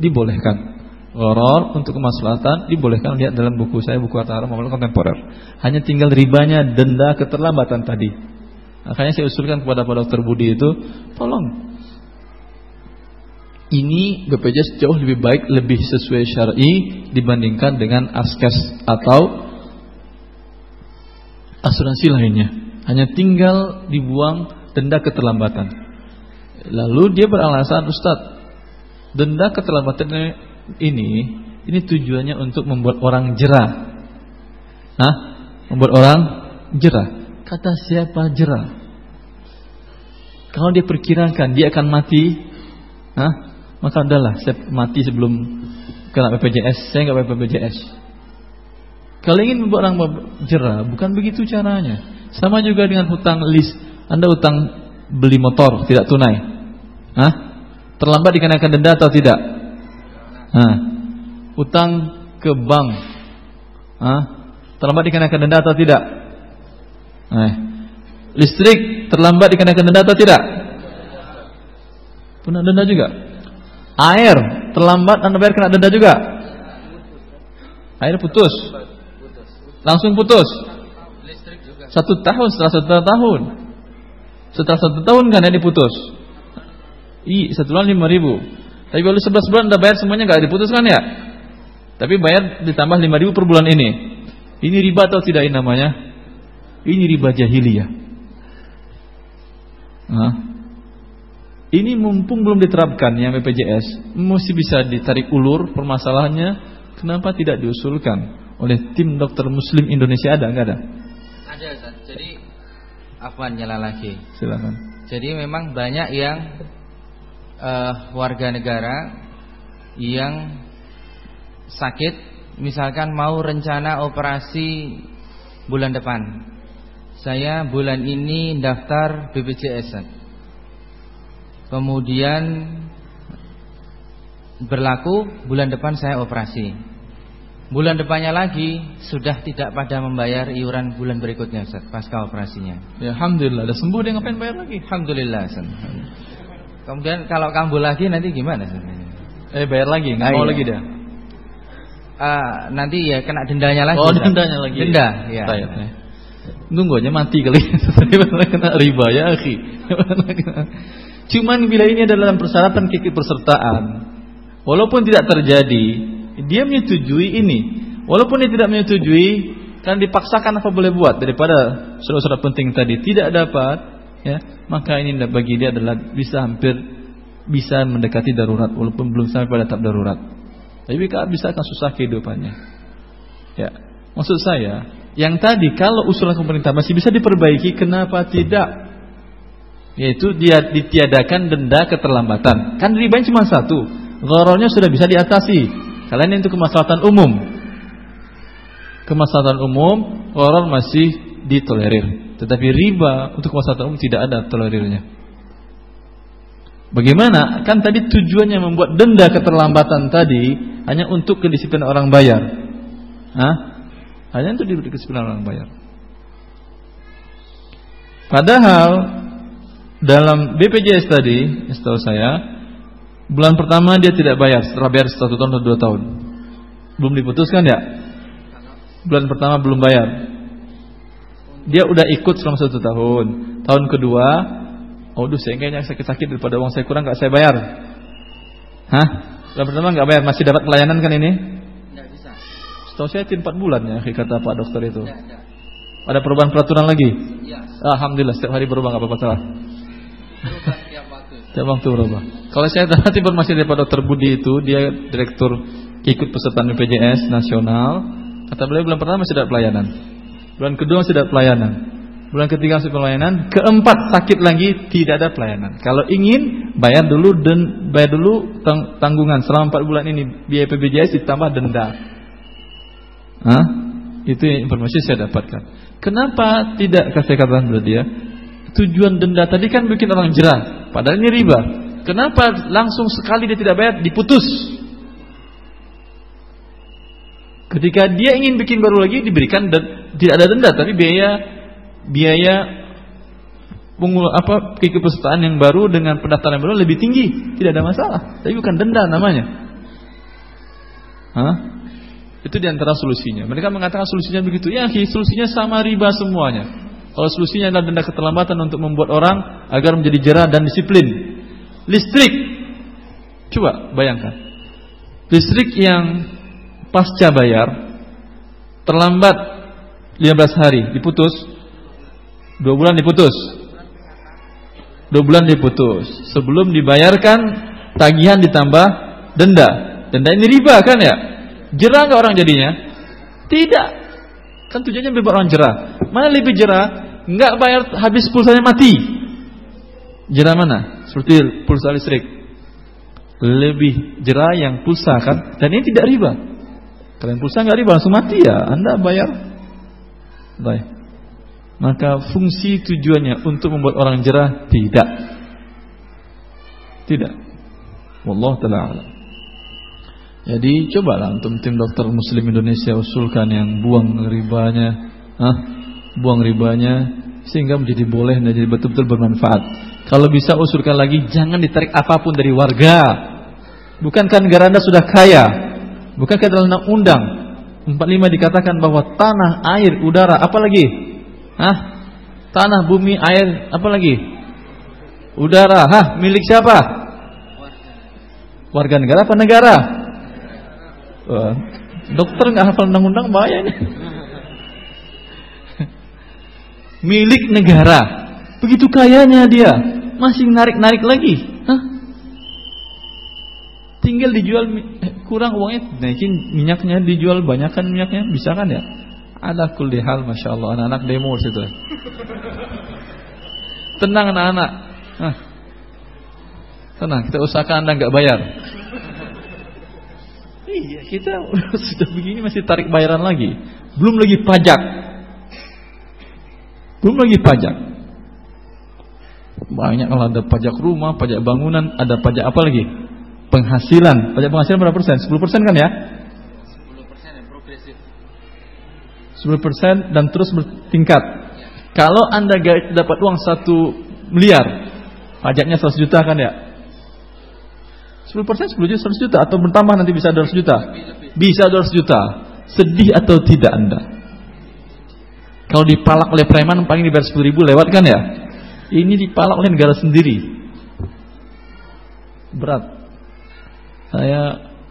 dibolehkan. Goror untuk kemaslahatan dibolehkan lihat dalam buku saya buku harta haram amalan kontemporer. Hanya tinggal ribanya denda keterlambatan tadi. Makanya saya usulkan kepada Pak Dokter Budi itu, tolong ini BPJS jauh lebih baik, lebih sesuai syar'i dibandingkan dengan askes atau asuransi lainnya. Hanya tinggal dibuang denda keterlambatan. Lalu dia beralasan, Ustadz, denda keterlambatan ini ini tujuannya untuk membuat orang jerah. Hah? Membuat orang jerah. Kata siapa jerah? Kalau dia perkirakan dia akan mati, hah? Maka adalah saya mati sebelum kena BPJS, saya nggak BPJS. Kalau ingin membuat orang jerah, bukan begitu caranya. Sama juga dengan hutang list. Anda hutang beli motor tidak tunai. Hah? Terlambat dikenakan denda atau tidak? Nah, utang ke bank. Hah? Terlambat dikenakan denda atau tidak? Nah, listrik terlambat dikenakan denda atau tidak? Kena denda juga. Air terlambat Anda bayar kena denda juga. Air putus. Langsung putus. Satu tahun setelah satu tahun. Setelah satu tahun kan ini putus. I satu bulan lima ribu. Tapi baru 11 bulan Anda bayar semuanya nggak diputuskan ya? Tapi bayar ditambah 5 ribu per bulan ini. Ini riba atau tidak ini namanya? Ini riba jahiliyah. Nah. Ini mumpung belum diterapkan yang BPJS, mesti bisa ditarik ulur permasalahannya. Kenapa tidak diusulkan oleh tim dokter Muslim Indonesia ada nggak ada? Ada, Ustaz. Jadi apa nyala lagi? Silakan. Jadi memang banyak yang uh, warga negara yang sakit, misalkan mau rencana operasi bulan depan. Saya bulan ini daftar BPJS. Kemudian berlaku bulan depan saya operasi. Bulan depannya lagi sudah tidak pada membayar iuran bulan berikutnya Ustaz, pasca operasinya. Ya alhamdulillah, udah sembuh dia ngapain bayar lagi? Alhamdulillah Ustaz. Kemudian kalau kambuh lagi nanti gimana Eh bayar lagi, nggak ah, mau iya. lagi dia. Uh, nanti ya kena dendanya lagi. Oh, dendanya lagi. Denda, ya. Ya. Tunggu aja mati kali. kena riba ya, akhi. Cuman bila ini adalah dalam persyaratan kiki persertaan, walaupun tidak terjadi, dia menyetujui ini. Walaupun dia tidak menyetujui, kan dipaksakan apa boleh buat daripada surat-surat penting tadi tidak dapat, ya maka ini bagi dia adalah bisa hampir bisa mendekati darurat walaupun belum sampai pada tahap darurat. Tapi bisa akan susah kehidupannya. Ya maksud saya yang tadi kalau usulan pemerintah masih bisa diperbaiki kenapa tidak? Yaitu dia ditiadakan denda keterlambatan. Kan ribanya cuma satu gharornya sudah bisa diatasi. Kalian itu kemaslahatan umum. Kemaslahatan umum gharor masih ditolerir tetapi riba untuk kemaslahatan umum tidak ada tolerirnya. Bagaimana? Kan tadi tujuannya membuat denda keterlambatan tadi hanya untuk kedisiplinan orang bayar. Hah? Hanya untuk kedisiplinan orang bayar. Padahal dalam BPJS tadi, setahu saya, bulan pertama dia tidak bayar, setelah bayar satu tahun atau dua tahun. Belum diputuskan ya? Bulan pertama belum bayar dia udah ikut selama satu tahun. Tahun kedua, oh duh saya kayaknya sakit-sakit daripada uang saya kurang nggak saya bayar. Hah? Yang pertama nggak bayar, masih dapat pelayanan kan ini? Nggak bisa. Setahu saya empat bulan ya, kata Pak Dokter itu. Nggak, nggak. Ada perubahan peraturan lagi? Iya. Alhamdulillah setiap hari berubah nggak apa-apa salah. Tiap waktu berubah. Kalau saya dapat informasi dari Pak Dokter Budi itu, dia direktur ikut peserta BPJS nasional. Kata beliau bulan pertama masih ada pelayanan. Bulan kedua ada pelayanan. Bulan ketiga masih pelayanan. Keempat sakit lagi tidak ada pelayanan. Kalau ingin bayar dulu dan bayar dulu tanggungan selama empat bulan ini biaya BPJS ditambah denda. Hah? Itu informasi saya dapatkan. Kenapa tidak kasih katakan dulu dia? Tujuan denda tadi kan bikin orang jerah, padahal ini riba. Kenapa langsung sekali dia tidak bayar diputus? Ketika dia ingin bikin baru lagi diberikan dan tidak ada denda tapi biaya biaya pengul apa keikutsertaan yang baru dengan pendaftaran yang baru lebih tinggi, tidak ada masalah. Tapi bukan denda namanya. Hah? Itu di antara solusinya. Mereka mengatakan solusinya begitu. Ya, solusinya sama riba semuanya. Kalau solusinya adalah denda keterlambatan untuk membuat orang agar menjadi jerah dan disiplin. Listrik. Coba bayangkan. Listrik yang pasca bayar terlambat 15 hari diputus. Dua bulan diputus. Dua bulan diputus. Sebelum dibayarkan tagihan ditambah denda. Denda ini riba kan ya? Jerah nggak orang jadinya? Tidak. Kan tujuannya biar orang jerah. Mana lebih jerah? Enggak bayar habis pulsanya mati. Jerah mana? Seperti pulsa listrik. Lebih jerah yang pulsa kan? Dan ini tidak riba. Kalian pulsa nggak riba langsung mati ya. Anda bayar. Baik. Maka fungsi tujuannya untuk membuat orang jerah tidak. Tidak. Wallah taala jadi cobalah untuk tim dokter muslim Indonesia usulkan yang buang ribanya, ah, buang ribanya sehingga menjadi boleh dan jadi betul-betul bermanfaat. Kalau bisa usulkan lagi jangan ditarik apa pun dari warga. Bukankah negara Anda sudah kaya? Bukankah dalam undang 45 dikatakan bahwa tanah, air, udara, apa lagi? Hah? Tanah, bumi, air, apa lagi? Udara, hah? Milik siapa? Warga negara apa negara? Wah, dokter nggak hafal undang-undang bahaya ini. Milik negara. Begitu kayanya dia, masih narik-narik lagi. Tinggal dijual eh, kurang uangnya, naikin minyaknya dijual banyakkan minyaknya, bisa kan ya? Ada kulli hal Masya Allah Anak-anak demo situ Tenang anak-anak Tenang kita usahakan anda nggak bayar Iya, kita sudah begini masih tarik bayaran lagi. Belum lagi pajak. Belum lagi pajak. Banyak kalau ada pajak rumah, pajak bangunan, ada pajak apa lagi? Penghasilan. Pajak penghasilan berapa persen? 10 persen kan ya? 10 persen yang progresif. 10 persen dan terus bertingkat. Kalau anda dapat uang 1 miliar, pajaknya 100 juta kan ya? 10 persen 10 juta 100 juta atau bertambah nanti bisa 200 juta bisa 200 juta sedih atau tidak anda kalau dipalak oleh preman paling dibayar 10 ribu lewat kan ya ini dipalak oleh negara sendiri berat saya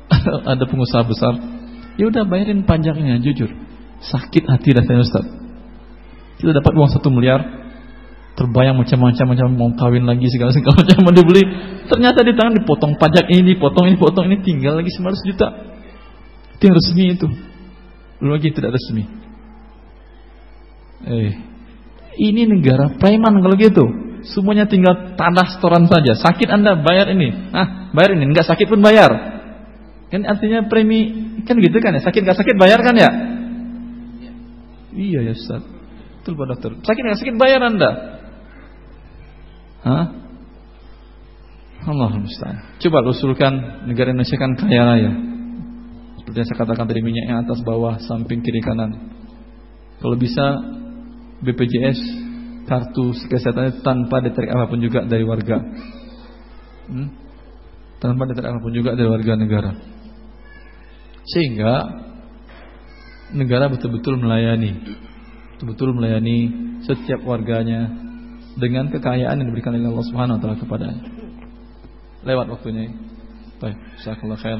ada pengusaha besar. Ya udah bayarin pajaknya jujur. Sakit hati rasanya Ustaz. Kita dapat uang 1 miliar terbayang macam-macam macam mau kawin lagi segala segala macam mau dibeli. Ternyata di tangan dipotong pajak ini dipotong ini potong ini tinggal lagi 900 juta. Itu yang resmi itu. Belum lagi tidak resmi. Eh ini negara preman kalau gitu semuanya tinggal tanah setoran saja. Sakit anda bayar ini. Ah bayar ini. Nggak sakit pun bayar. Kan artinya premi kan gitu kan ya? Sakit nggak sakit bayar kan ya? Iya ya Ustaz. Betul Pak Dokter. Sakit nggak sakit bayar anda. Hah? Allah musta'an. Coba usulkan negara Indonesia kan kaya raya. Seperti yang saya katakan tadi minyaknya atas bawah, samping kiri kanan. Kalau bisa BPJS kartu kesehatan tanpa ditarik apa pun juga dari warga. Hmm? Tanpa ditarik apa pun juga dari warga negara. Sehingga negara betul-betul melayani, betul-betul melayani setiap warganya dengan kekayaan yang diberikan oleh Allah Subhanahu wa taala kepadanya. Lewat waktunya. Baik, jazakallahu khair.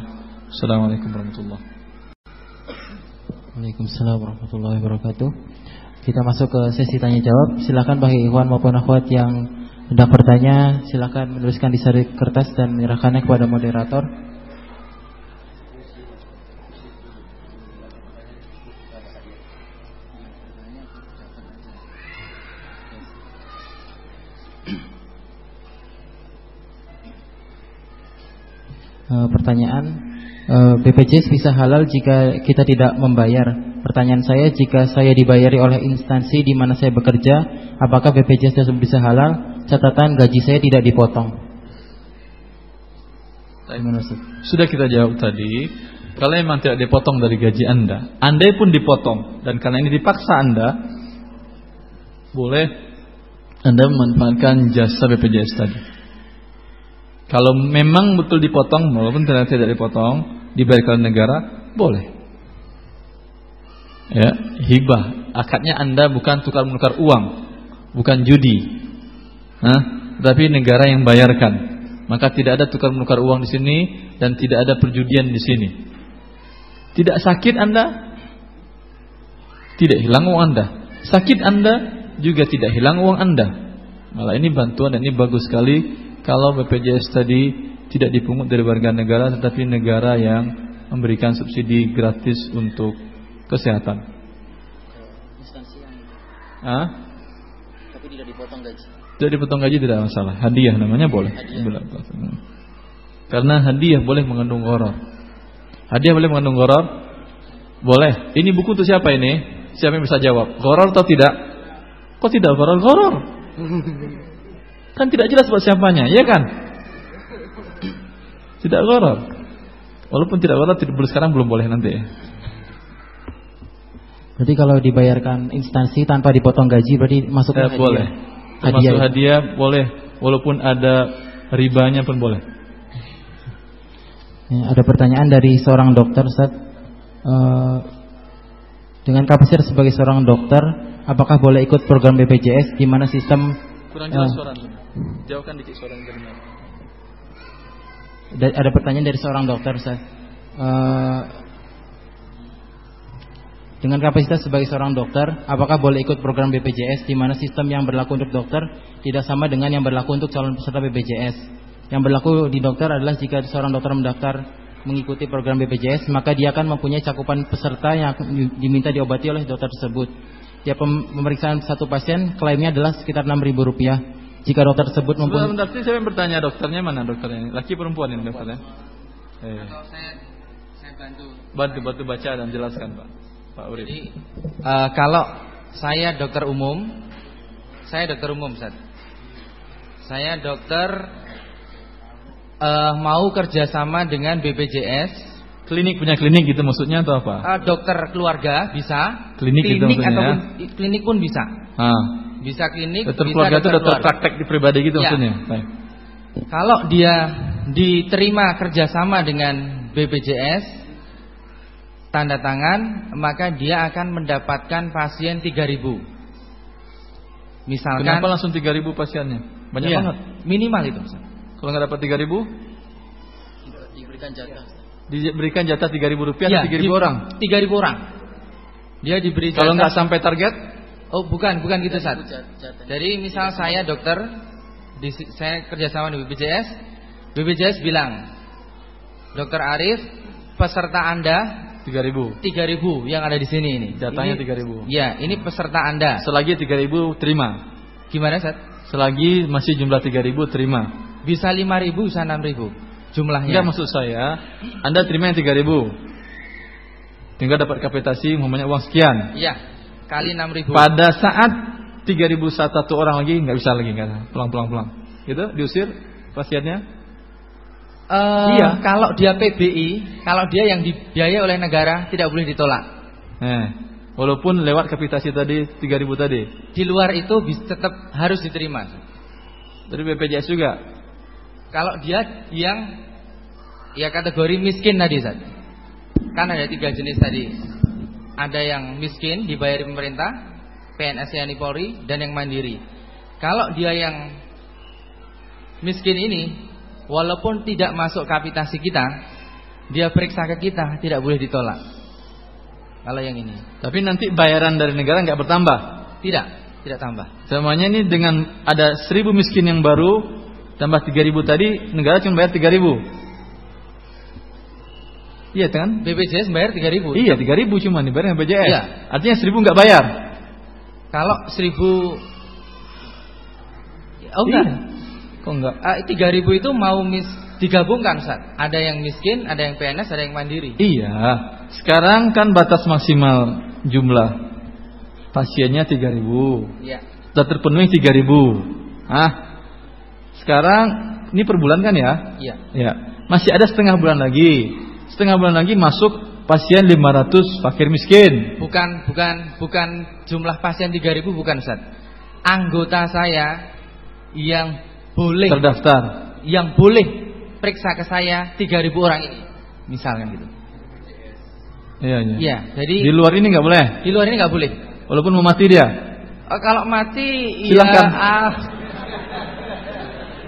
Assalamualaikum warahmatullahi Waalaikumsalam warahmatullahi wabarakatuh. Kita masuk ke sesi tanya jawab. Silakan bagi ikhwan maupun akhwat yang Hendak bertanya, silakan menuliskan di sari kertas dan menyerahkannya kepada moderator. Uh, pertanyaan, uh, BPJS bisa halal jika kita tidak membayar. Pertanyaan saya, jika saya dibayari oleh instansi di mana saya bekerja, apakah BPJS tersebut bisa halal? Catatan gaji saya tidak dipotong. Sudah kita jawab tadi, kalau memang tidak dipotong dari gaji Anda, Anda pun dipotong dan karena ini dipaksa Anda, boleh Anda memanfaatkan jasa BPJS tadi. Kalau memang betul dipotong, walaupun ternyata tidak dipotong, dibayar oleh negara, boleh. Ya, hibah. Akadnya Anda bukan tukar menukar uang, bukan judi. Hah? Tapi negara yang bayarkan. Maka tidak ada tukar menukar uang di sini dan tidak ada perjudian di sini. Tidak sakit Anda? Tidak hilang uang Anda. Sakit Anda juga tidak hilang uang Anda. Malah ini bantuan dan ini bagus sekali kalau BPJS tadi tidak dipungut dari warga negara tetapi negara yang memberikan subsidi gratis untuk kesehatan. Ah? Tapi tidak dipotong gaji. Tidak dipotong gaji tidak masalah. Hadiah namanya boleh. Hadiah. Karena hadiah boleh mengandung goror. Hadiah boleh mengandung goror? Boleh. Ini buku untuk siapa ini? Siapa yang bisa jawab? Goror atau tidak? Kok tidak goror? Goror. Kan tidak jelas buat siapanya, ya kan? Tidak goror. Walaupun tidak goror, tidak boleh sekarang belum boleh nanti. Jadi kalau dibayarkan instansi tanpa dipotong gaji berarti masuk eh, hadiah. Boleh. Hadiah. Masuk hadiah boleh, walaupun ada ribanya pun boleh. Ya, ada pertanyaan dari seorang dokter, Ustaz. Uh, dengan kapasitas sebagai seorang dokter, apakah boleh ikut program BPJS di mana sistem kurang jelas uh, suara Jauhkan dikit suara yang terdengar. Ada pertanyaan dari seorang dokter, Ustaz. Uh, dengan kapasitas sebagai seorang dokter, apakah boleh ikut program BPJS di mana sistem yang berlaku untuk dokter tidak sama dengan yang berlaku untuk calon peserta BPJS? Yang berlaku di dokter adalah jika seorang dokter mendaftar mengikuti program BPJS, maka dia akan mempunyai cakupan peserta yang diminta diobati oleh dokter tersebut. Tiap pemeriksaan satu pasien klaimnya adalah sekitar Rp6.000 jika dokter tersebut mempunyai Sebentar, saya yang bertanya dokternya mana dokternya ini? Laki perempuan ini dokternya? Eh. saya, saya bantu. Bantu bantu baca dan jelaskan Pak. Pak Urip. Jadi uh, kalau saya dokter umum, saya dokter umum, Ustaz. Saya dokter uh, mau kerjasama dengan BPJS Klinik punya klinik gitu maksudnya atau apa? Uh, dokter keluarga bisa. Klinik, klinik gitu ataupun ya? klinik pun bisa. Ah. Bisa klinik, dokter bisa keluarga dokter itu dokter praktek di pribadi gitu ya. maksudnya. Baik. Kalau dia diterima kerjasama dengan BPJS tanda tangan, maka dia akan mendapatkan pasien 3000 Misalkan Kenapa langsung 3000 pasiennya? Banyak iya, banget. Minimal itu. Kalau nggak dapat 3000 diberikan jatah. Diberikan jatah 3000 rupiah ya, 3000 orang. 3000 orang. Dia diberi jatah. Kalau nggak sampai target Oh bukan, bukan gitu saat. Jadi misal saya dokter, di, saya kerjasama di BPJS, BPJS bilang, Dokter Arif, peserta Anda 3000. 3000 yang ada di sini ini. Jatahnya 3000. Ya, ini peserta Anda. Selagi 3000 terima. Gimana, Sat? Selagi masih jumlah 3000 terima. Bisa 5000, bisa 6000 jumlahnya. Enggak maksud saya, Anda terima yang 3000. Tinggal dapat kapitasi umpamanya uang sekian. Iya kali 6000. Pada saat 3000 satu orang lagi nggak bisa lagi kan. Pulang-pulang pulang. Gitu diusir pasiennya? Uh, iya. Kalau dia PBI, kalau dia yang dibiayai oleh negara tidak boleh ditolak. Eh, walaupun lewat kapitasi tadi 3000 tadi. Di luar itu tetap harus diterima. Dari BPJS juga. Kalau dia yang ya kategori miskin tadi saja. Kan ada tiga jenis tadi ada yang miskin dibayar pemerintah, PNS TNI Polri dan yang mandiri. Kalau dia yang miskin ini walaupun tidak masuk kapitasi kita, dia periksa ke kita tidak boleh ditolak. Kalau yang ini. Tapi nanti bayaran dari negara nggak bertambah. Tidak. tidak tambah. Semuanya ini dengan ada seribu miskin yang baru tambah tiga ribu tadi negara cuma bayar tiga ribu. Iya kan? BPJS bayar 3000. Iya tiga ribu cuma dibayar BPJS. Iya. Artinya seribu nggak bayar. Kalau 1000 Oh enggak. Iya. Kok enggak? Ah, 3000 itu mau mis digabungkan, Ustaz. Ada yang miskin, ada yang PNS, ada yang mandiri. Iya. Sekarang kan batas maksimal jumlah pasiennya tiga ribu. Iya. Sudah terpenuhi tiga ribu. Ah. Sekarang ini per bulan kan ya? Iya. Ya. Masih ada setengah bulan lagi. Setengah bulan lagi masuk pasien 500 fakir miskin. Bukan bukan bukan jumlah pasien 3000 bukan, Ustaz. Anggota saya yang boleh Terdaftar. yang boleh periksa ke saya 3000 orang ini. Misalkan gitu. Iya, iya. Iya, jadi Di luar ini nggak boleh. di luar ini nggak boleh. Walaupun mau mati dia. Oh, kalau mati Silakan. ya ah.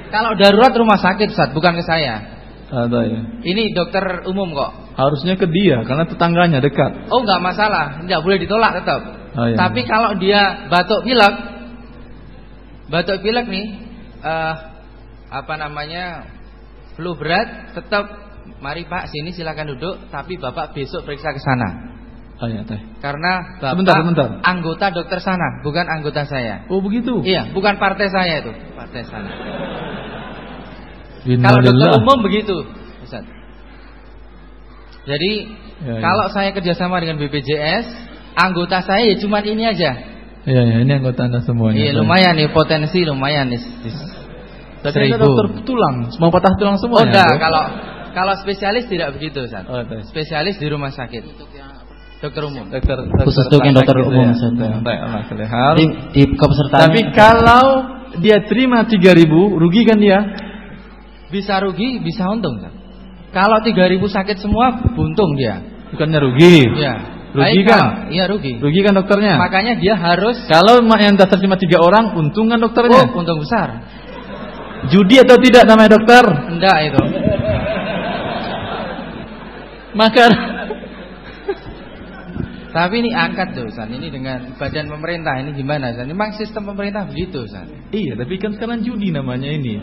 Kalau darurat rumah sakit Ustaz, bukan ke saya. Ada ya. Ini dokter umum kok. Harusnya ke dia karena tetangganya dekat. Oh, nggak masalah, nggak boleh ditolak tetap. Oh, iya. Tapi kalau dia batuk pilek, batuk pilek nih, eh apa namanya flu berat, tetap mari Pak sini silakan duduk. Tapi Bapak besok periksa ke sana. Oh ya, teh. Karena Bapak Sebentar, sebentar. anggota dokter sana, bukan anggota saya. Oh begitu. Iya, bukan partai saya itu, partai sana. Kalau dokter umum begitu, Ustaz. Jadi Ya, ya. kalau saya kerjasama dengan BPJS, anggota saya ya cuma ini aja. Iya, iya, ini anggota Anda semuanya. Iya lumayan nih potensi lumayan nih. Tapi ada dokter tulang, semua patah tulang semua. Oh enggak, kalau kalau spesialis tidak begitu, Ustaz. Oh. Spesialis di rumah sakit. Dokter umum. Dokter, Khusus untuk yang dokter umum, ya. Ustaz. Baik, Allah kelihatan. Di, di kepesertaan Tapi kalau dia terima 3000 rugi kan dia? Bisa rugi, bisa untung, Ustaz. Kalau 3000 sakit semua, buntung dia. Bukannya rugi. Iya. Rugi Baik, kan? Iya rugi. Rugi kan dokternya? Makanya dia harus Kalau yang daftar cuma tiga orang, untung kan dokternya? oh, untung besar. Judi atau tidak namanya dokter? Enggak itu. Maka Tapi ini angkat tuh, San. Ini dengan badan pemerintah ini gimana, San? Memang sistem pemerintah begitu, San. iya, tapi kan sekarang judi namanya ini.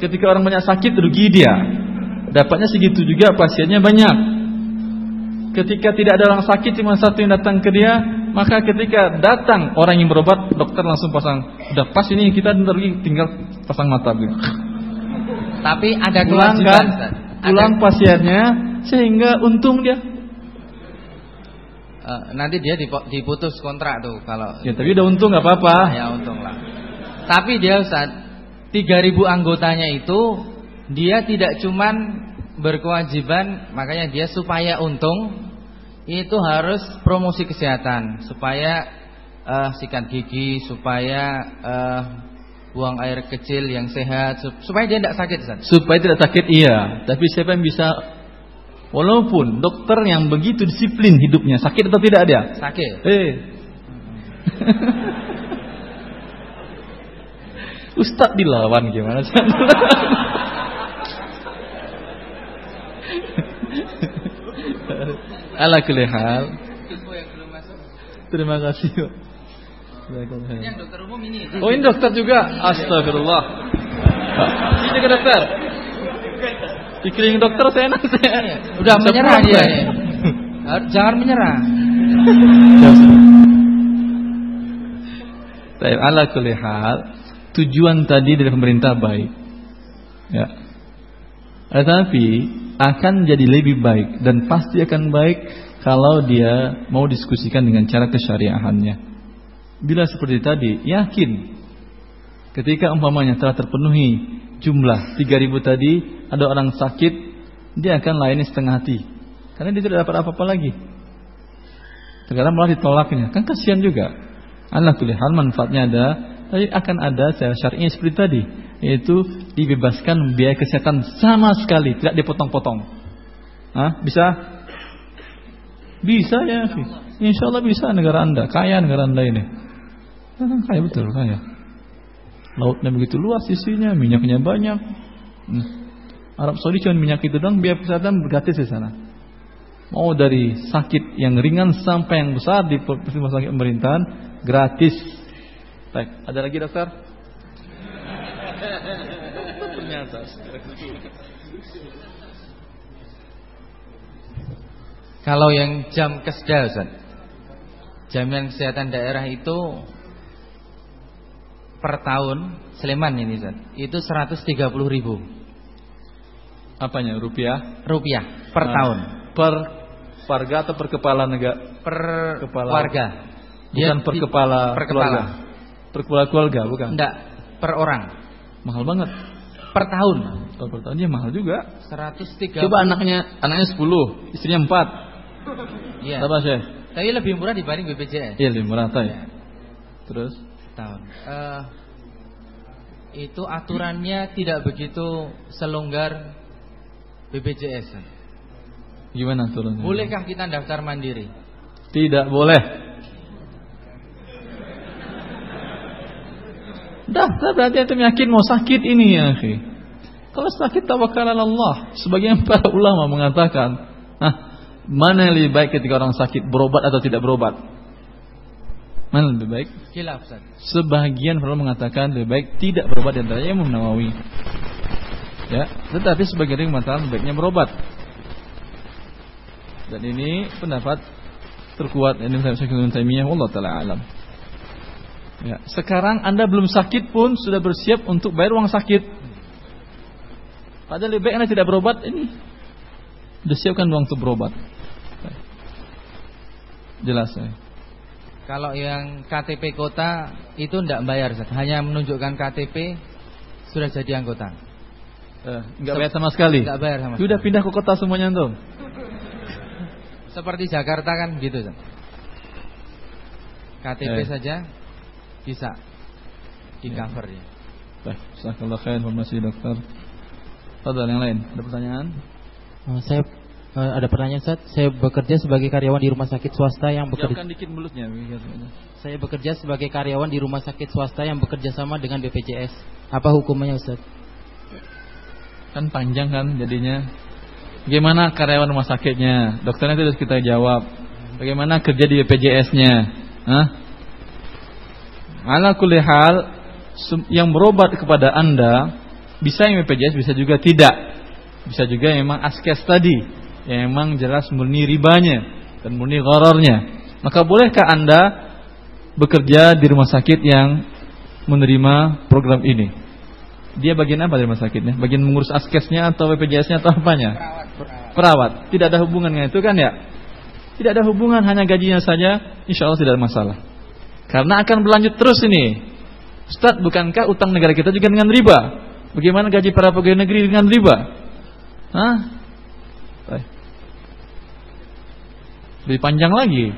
Ketika orang banyak sakit rugi dia. Dapatnya segitu juga pasiennya banyak. Ketika tidak ada orang sakit cuma satu yang datang ke dia, maka ketika datang orang yang berobat, dokter langsung pasang, udah pas ini kita lagi tinggal pasang mata gitu. Tapi ada Pulang kewajiban, kan, pulang pasiennya sehingga untung dia. Eh, nanti dia diputus kontrak tuh kalau Ya tapi udah untung nggak apa-apa. ya untung lah. Tapi dia Ustaz, 3000 anggotanya itu dia tidak cuman berkewajiban, makanya dia supaya untung itu harus promosi kesehatan, supaya eh, sikat gigi, supaya eh, buang air kecil yang sehat, sup- supaya dia tidak sakit Ustaz. Supaya tidak sakit iya, tapi siapa yang bisa walaupun dokter yang begitu disiplin hidupnya, sakit atau tidak dia? Sakit. Eh. Ustadz dilawan gimana sih? Ala kulli hal. Terima kasih. Pak. Yang dokter umum ini. Oh ini dokter juga. Astagfirullah. Ini juga dokter. Dikelilingi dokter saya enak saya. Udah menyerah dia. ya. Jangan menyerah. Baik, ala kulli hal, tujuan tadi dari pemerintah baik. Ya. Tetapi akan jadi lebih baik dan pasti akan baik kalau dia mau diskusikan dengan cara kesyariahannya. Bila seperti tadi, yakin ketika umpamanya telah terpenuhi jumlah 3000 tadi, ada orang sakit, dia akan layani setengah hati. Karena dia tidak dapat apa-apa lagi. Terkadang malah ditolaknya. Kan kasihan juga. Allah kulli hal manfaatnya ada, tapi akan ada secara syar'i seperti tadi, yaitu dibebaskan biaya kesehatan sama sekali, tidak dipotong-potong. Hah? Bisa? Bisa ya. Insya Allah bisa negara anda, kaya negara anda ini. Ah, Kaya betul, kaya. Lautnya begitu luas isinya, minyaknya banyak. Hmm. Arab Saudi cuma minyak itu doang, biaya kesehatan gratis di sana. Mau dari sakit yang ringan sampai yang besar di rumah sakit pemerintahan gratis. Baik, ada lagi dokter? Ternyata. Kalau yang jam kesda Ustaz. Jaminan kesehatan daerah itu per tahun Sleman ini Ustaz. Itu 130 ribu Apanya? Rupiah? rupiah per Ah, tahun. Per warga atau per kepala negara? Per Kepala- warga. Bukan per di- kepala per keluarga. kepala. Per kepala keluarga, bukan? Enggak, per orang. Mahal banget. Per tahun. Kalau per tahun dia mahal juga. 130. Coba anaknya anaknya 10, istrinya 4. Iya. Berapa, Syekh? Tapi lebih murah dibanding BPJS. Iya, lebih murah ya. Terus tahun. Eh, itu aturannya tidak begitu selonggar BPJS. gimana turunnya? Bolehkah kita daftar mandiri? Tidak boleh. Daftar berarti itu yakin mau sakit ini ya, akhi. Kalau sakit tawakal ala Allah. Sebagian para ulama mengatakan, ah, mana yang lebih baik ketika orang sakit berobat atau tidak berobat? Mana yang lebih baik? Khilaf, Ustaz. Sebagian para ulama mengatakan lebih baik tidak berobat dan antaranya Imam Nawawi. Ya, tetapi sebagian yang mengatakan baiknya berobat. Dan ini pendapat terkuat ini saya Syekh Ibnu Taimiyah wallahu taala alam. Ya, sekarang Anda belum sakit pun sudah bersiap untuk bayar uang sakit. Padahal lebih baik Anda tidak berobat ini. Sudah siapkan uang untuk berobat. Jelas ya. Kalau yang KTP kota itu tidak bayar. Hanya menunjukkan KTP sudah jadi anggota. Eh, enggak bayar sama sekali. Enggak bayar sama Sudah sekali. pindah ke kota semuanya tuh. Seperti Jakarta kan gitu, Ustaz. KTP Eh. saja bisa di cover ya. Baik, jazakallahu khair informasi dokter. Fadal yang lain, ada pertanyaan? Eh, saya eh, ada pertanyaan Ustaz. Saya bekerja sebagai karyawan di rumah sakit swasta yang bekerja Jawabkan dikit mulutnya. Saya bekerja sebagai karyawan di rumah sakit swasta yang bekerja sama dengan BPJS. Apa hukumnya Ustaz? Kan panjang kan jadinya. Bagaimana karyawan rumah sakitnya? Dokternya itu harus kita jawab. Bagaimana kerja di BPJS-nya? Hah? Ala kulli hal yang berobat kepada Anda bisa yang BPJS bisa juga tidak. Bisa juga memang askes tadi yang memang jelas murni ribanya dan murni gharornya. Maka bolehkah Anda bekerja di rumah sakit yang menerima program ini? Dia bagian apa di rumah sakitnya? Bagian mengurus askesnya atau BPJS-nya atau apanya? Perawat. Tidak ada hubungan dengan itu kan ya? Tidak ada hubungan, hanya gajinya saja, insya Allah tidak ada masalah. Karena akan berlanjut terus ini. Ustaz, bukankah utang negara kita juga dengan riba? Bagaimana gaji para pegawai negeri dengan riba? Hah? Baik. Lebih panjang lagi.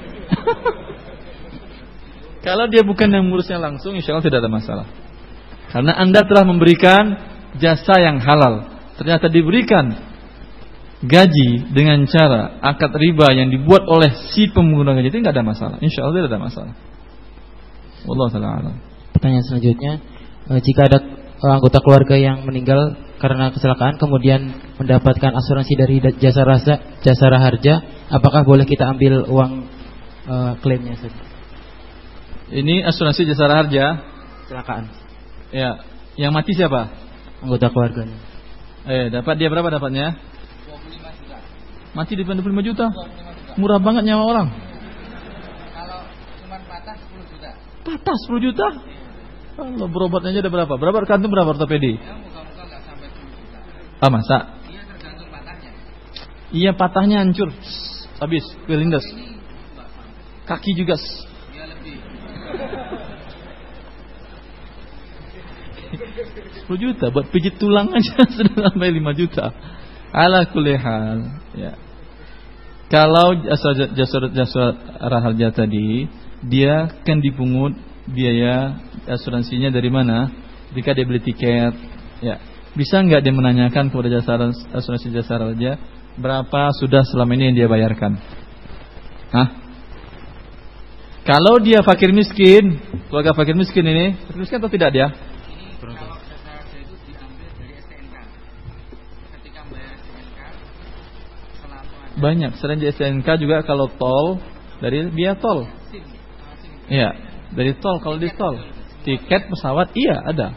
Kalau dia bukan yang mengurusnya langsung, insya Allah tidak ada masalah. Karena anda telah memberikan jasa yang halal. Ternyata diberikan gaji dengan cara akad riba yang dibuat oleh si pengguna gaji itu nggak ada masalah. Insya Allah tidak ada masalah. Wallahu taala alam. Pertanyaan selanjutnya, eh, jika ada anggota keluarga yang meninggal karena kecelakaan kemudian mendapatkan asuransi dari da- jasa rasa jasa harja, apakah boleh kita ambil uang eh, klaimnya Ustaz? Ini asuransi jasa harja. Kecelakaan Ya, yang mati siapa? anggota keluarganya. Eh, dapat dia berapa dapatnya? Mati di 25 juta. Murah banget nyawa orang. Kalau cuma patah 10 juta. Patah 10 juta. Allah berobatnya aja ada berapa? Berapa kantung berapa ortopedi? Ya moga-moga enggak sampai 10 juta. Ah masa? Iya tergantung patahnya. Iya patahnya hancur. Habis, kelindas. Kaki juga. Lebih. 10 juta buat pijit tulang aja sudah sampai 5 juta. Ala kulli hal, ya. Kalau jasa jasa jasa raharja tadi, dia kan dipungut biaya asuransinya dari mana? Jika dia beli tiket, ya. Bisa nggak dia menanyakan kepada jasa asuransi jasa raharja berapa sudah selama ini yang dia bayarkan? Hah? Kalau dia fakir miskin, keluarga fakir miskin ini, fakir miskin atau tidak dia? Raja Banyak. Selain di STNK juga kalau tol dari biaya tol. Iya, dari tol kalau di tol. Tiket pesawat iya ada.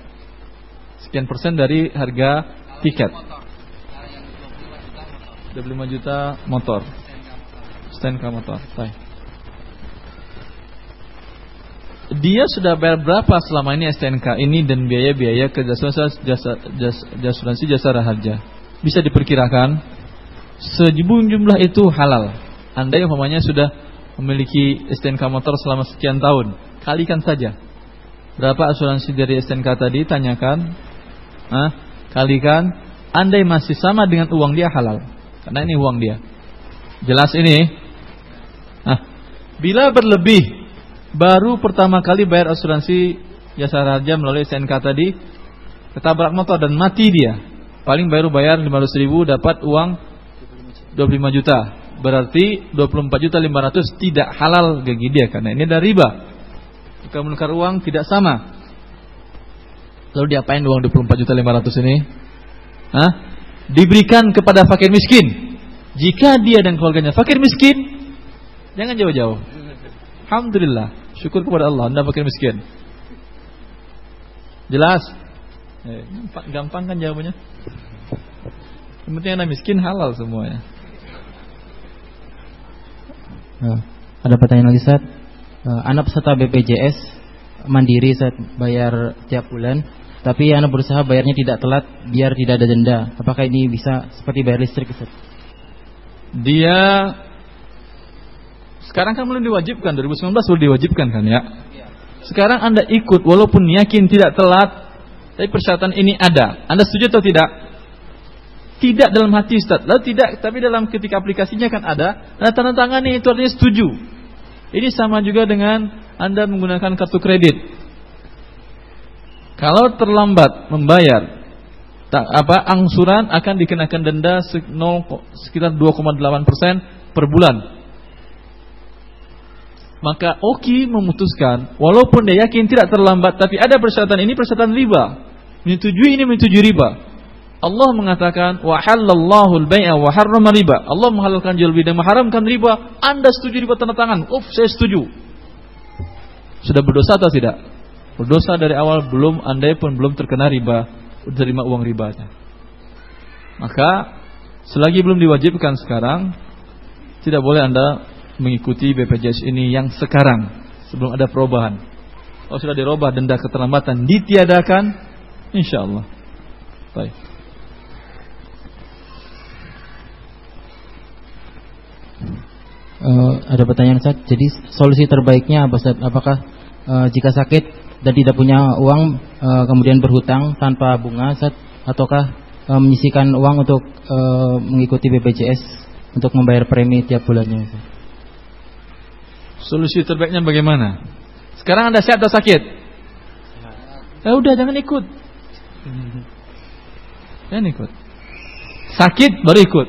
Sekian persen dari harga tiket. 25 juta motor. STNK motor. Baik. Dia sudah bayar berapa selama ini STNK ini dan biaya-biaya ke jasa jasa jasa jasa raharja? Bisa diperkirakan sejumlah jumlah itu halal. Anda yang umpamanya sudah memiliki STNK motor selama sekian tahun, kalikan saja. Berapa asuransi dari STNK tadi? Tanyakan. Ah, kalikan. Andai masih sama dengan uang dia halal. Karena ini uang dia. Jelas ini? Ah, bila berlebih baru pertama kali bayar asuransi jasa raja melalui SNK tadi ketabrak motor dan mati dia paling baru bayar 500 ribu dapat uang 25 juta berarti 24 juta 500 tidak halal bagi dia karena ini ada riba jika menukar uang tidak sama lalu diapain uang 24 juta 500 ini Hah? diberikan kepada fakir miskin jika dia dan keluarganya fakir miskin jangan jauh-jauh Alhamdulillah Syukur kepada Allah, Anda fakir miskin. Jelas? Eh, gampang kan jawabannya? Yang penting Anda miskin halal semuanya. Nah, ada pertanyaan lagi, Ustaz. Uh, anak peserta BPJS mandiri saat bayar tiap bulan, tapi anak berusaha bayarnya tidak telat biar tidak ada denda. Apakah ini bisa seperti bayar listrik, Ustaz? Dia sekarang kan belum diwajibkan, 2019 belum diwajibkan kan ya. Sekarang Anda ikut walaupun yakin tidak telat, tapi persyaratan ini ada. Anda setuju atau tidak? Tidak dalam hati Ustaz. Lalu tidak, tapi dalam ketika aplikasinya kan ada. Nah, tanda tangan ini itu artinya setuju. Ini sama juga dengan Anda menggunakan kartu kredit. Kalau terlambat membayar tak apa angsuran akan dikenakan denda 0, sekitar 2,8% per bulan maka Oki memutuskan walaupun dia yakin tidak terlambat tapi ada persyaratan ini persyaratan riba menyetujui ini menyetujui riba Allah mengatakan wa halallahu al-bai'a wa harrama riba Allah menghalalkan jual beli dan mengharamkan riba Anda setuju riba tanda tangan Uf saya setuju sudah berdosa atau tidak berdosa dari awal belum Anda pun belum terkena riba terima uang ribanya maka selagi belum diwajibkan sekarang tidak boleh Anda mengikuti BPJS ini yang sekarang sebelum ada perubahan. Kalau sudah dirubah denda keterlambatan ditiadakan, insya Allah. Baik. Uh, ada pertanyaan Ustaz. Jadi solusi terbaiknya apa? Apakah uh, jika sakit dan tidak punya uang uh, kemudian berhutang tanpa bunga ataukah uh, menyisikan uang untuk uh, mengikuti BPJS untuk membayar premi tiap bulannya Ustaz? Solusi terbaiknya bagaimana? Sekarang Anda sehat atau sakit? Ya udah jangan ikut. Jangan ikut. Sakit baru ikut.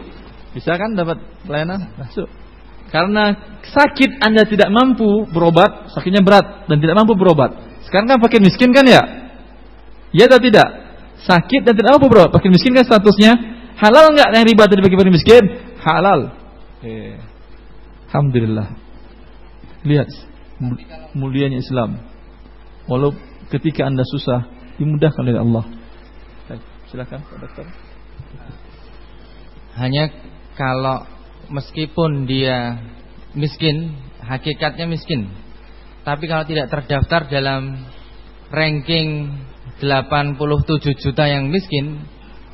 Bisa kan dapat pelayanan? Masuk. Karena sakit Anda tidak mampu berobat, sakitnya berat dan tidak mampu berobat. Sekarang kan fakir miskin kan ya? Ya atau tidak? Sakit dan tidak mampu berobat. Fakir miskin kan statusnya halal enggak yang riba tadi bagi fakir miskin? Halal. Eh. Alhamdulillah. Lihat mulianya Islam. Walau ketika Anda susah, dimudahkan oleh Allah. Silakan Pak Dokter. Hanya kalau meskipun dia miskin, hakikatnya miskin. Tapi kalau tidak terdaftar dalam ranking 87 juta yang miskin,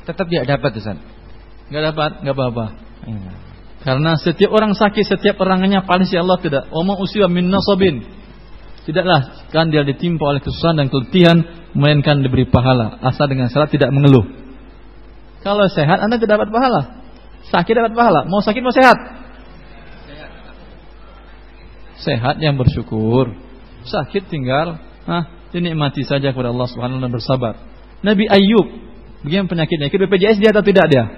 tetap tidak dapat Ustaz. Enggak dapat, enggak apa-apa. Iya. Karena setiap orang sakit, setiap orangnya paling si Allah tidak. Oma usia min nasabin. Tidaklah kan dia ditimpa oleh kesusahan dan keletihan melainkan diberi pahala asal dengan syarat tidak mengeluh. Kalau sehat Anda tidak dapat pahala. Sakit dapat pahala. Mau sakit mau sehat. Sehat yang bersyukur. Sakit tinggal ah dinikmati saja kepada Allah Subhanahu taala bersabar. Nabi Ayub bagaimana penyakitnya? Ikut BPJS dia atau tidak dia?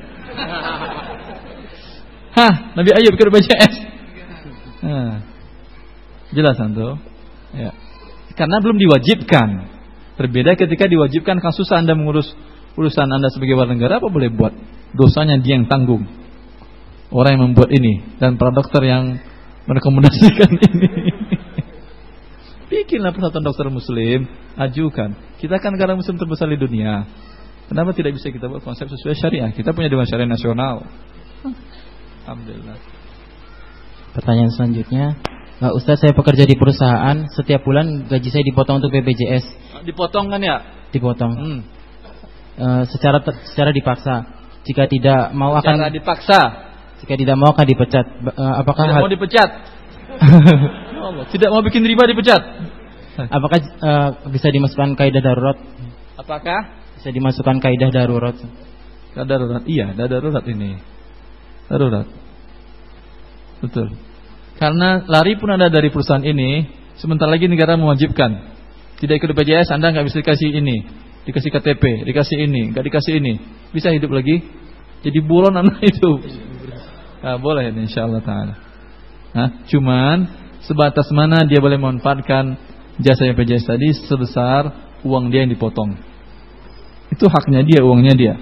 Hah, Nabi Ayub ke BPJS. Nah, jelas antum? Ya. Karena belum diwajibkan. Berbeda ketika diwajibkan kasus Anda mengurus urusan Anda sebagai warga negara apa boleh buat? Dosanya dia yang tanggung. Orang yang membuat ini dan para dokter yang merekomendasikan ini. bikinlah persatuan dokter muslim, ajukan. Kita kan negara muslim terbesar di dunia. Kenapa tidak bisa kita buat konsep sesuai syariah? Kita punya dewan syariah nasional. Alhamdulillah. Pertanyaan selanjutnya, uh, Ustaz saya bekerja di perusahaan, setiap bulan gaji saya dipotong untuk BPJS. Dipotong kan ya? Dipotong. Hmm. Uh, secara secara dipaksa. Jika tidak mau akan Cara dipaksa. jika tidak mau akan dipecat. Uh, apakah Tidak mau dipecat. Ya Tidak mau bikin riba dipecat. apakah uh, bisa dimasukkan kaidah darurat? Apakah? Bisa dimasukkan kaidah darurat. Darurat. Iya, ada darurat ini. Darurat. Betul. Karena lari pun ada dari perusahaan ini, sebentar lagi negara mewajibkan. Tidak ikut BPJS, Anda nggak bisa dikasih ini, dikasih KTP, dikasih ini, nggak dikasih ini. Bisa hidup lagi? Jadi buron Anda hidup. Nah, boleh ini insyaallah taala. Nah, cuman sebatas mana dia boleh memanfaatkan jasa BPJS tadi sebesar uang dia yang dipotong. Itu haknya dia, uangnya dia.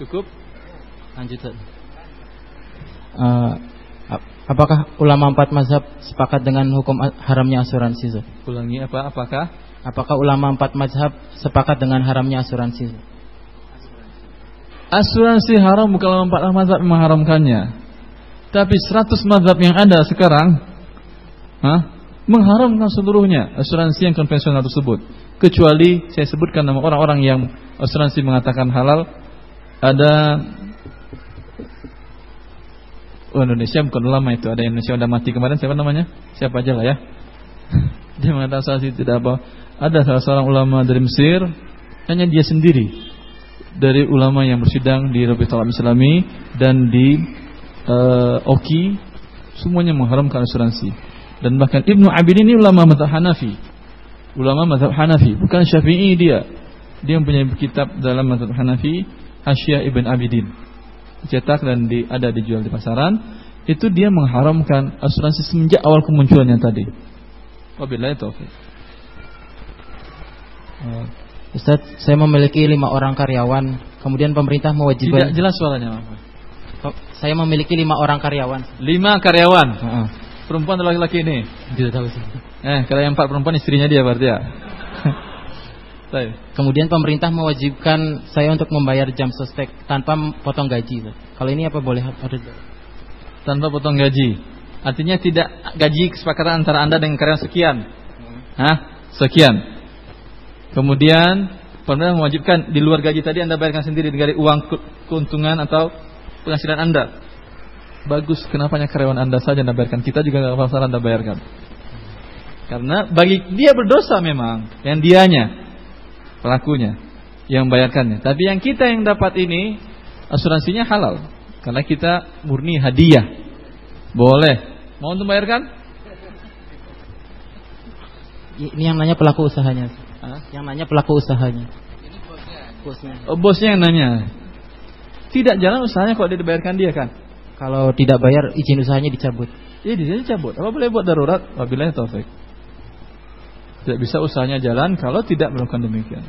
Cukup? Lanjut. Ustaz. Uh, ap- apakah ulama empat mazhab sepakat dengan hukum haramnya asuransi? Ulangi apa? Apakah? Apakah ulama empat mazhab sepakat dengan haramnya asuransi? Asuransi haram bukan empat mazhab yang mengharamkannya. Tapi 100 mazhab yang ada sekarang hah, mengharamkan seluruhnya asuransi yang konvensional tersebut. Kecuali saya sebutkan nama orang-orang yang asuransi mengatakan halal. Ada Oh Indonesia bukan ulama itu Ada Indonesia udah mati kemarin Siapa namanya? Siapa aja lah ya Dia mengatakan asuransi tidak apa Ada salah seorang ulama dari Mesir Hanya dia sendiri Dari ulama yang bersidang di Rabitul Alam Islami Dan di eh, Oki Semuanya mengharamkan asuransi. Dan bahkan Ibnu Abidin ini ulama mazhab Hanafi. Ulama mazhab Hanafi Bukan Syafi'i dia. Dia mempunyai kitab dalam mazhab Hanafi Hasyiah Ibn Abidin. Cetak dan di, ada dijual di pasaran. Itu dia mengharamkan asuransi semenjak awal kemunculannya tadi. Wabillahi taufik. Uh, Ustaz, saya memiliki lima orang karyawan. Kemudian pemerintah Tidak mewajibkan. jelas suaranya. Pak. Pe- Saya memiliki lima orang karyawan. Lima karyawan, Heeh. perempuan atau laki-laki ini. Tidak tahu sih. Eh, kalau yang empat perempuan istrinya dia berarti ya. Kemudian pemerintah mewajibkan saya untuk membayar jam sostek tanpa potong gaji. Kalau ini apa boleh ada? Tanpa potong gaji. Artinya tidak gaji kesepakatan antara Anda dengan karyawan sekian. Hah? Sekian. Kemudian pemerintah mewajibkan di luar gaji tadi Anda bayarkan sendiri dari uang ke- keuntungan atau penghasilan Anda. Bagus, kenapa hanya karyawan Anda saja Anda bayarkan? Kita juga nggak masalah Anda bayarkan. Karena bagi dia berdosa memang, yang dianya pelakunya yang bayarkannya. Tapi yang kita yang dapat ini asuransinya halal karena kita murni hadiah. Boleh. Mau untuk bayarkan? Ini yang nanya pelaku usahanya. Hah? Yang nanya pelaku usahanya. Bosnya. Oh, bosnya yang nanya. Tidak jalan usahanya kalau dia dibayarkan dia kan? Kalau tidak bayar izin usahanya dicabut. Iya di sini cabut. Apa boleh buat darurat? Wabillahi taufik. Tidak bisa usahanya jalan kalau tidak melakukan demikian.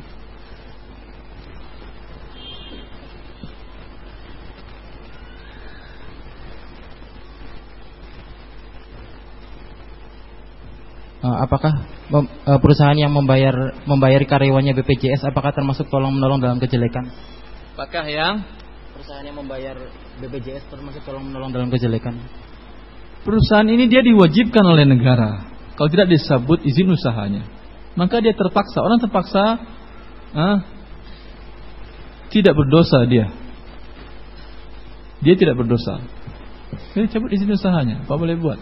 Apakah mem- uh, perusahaan yang membayar membayar karyawannya BPJS apakah termasuk tolong menolong dalam kejelekan? Apakah yang Perusahaan yang membayar BPJS termasuk tolong menolong dalam kejelekan? perusahaan ini dia diwajibkan oleh negara. Kalau tidak disebut izin usahanya, maka dia terpaksa. Orang terpaksa ah, tidak berdosa dia. Dia tidak berdosa. Dia cabut izin usahanya. Apa boleh buat?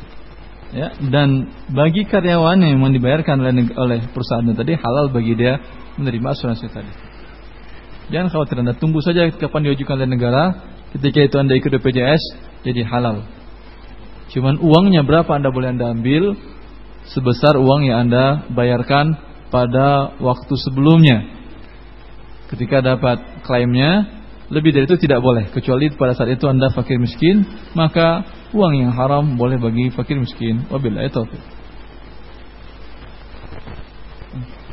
Ya, dan bagi karyawan yang memang dibayarkan oleh, oleh perusahaan tadi halal bagi dia menerima asuransi tadi. Jangan khawatir Anda tunggu saja kapan diajukan oleh negara. Ketika itu Anda ikut BPJS jadi halal. Cuman uangnya berapa Anda boleh Anda ambil sebesar uang yang Anda bayarkan pada waktu sebelumnya. Ketika dapat klaimnya lebih dari itu tidak boleh kecuali pada saat itu Anda fakir miskin, maka uang yang haram boleh bagi fakir miskin. Wabillahi taufik.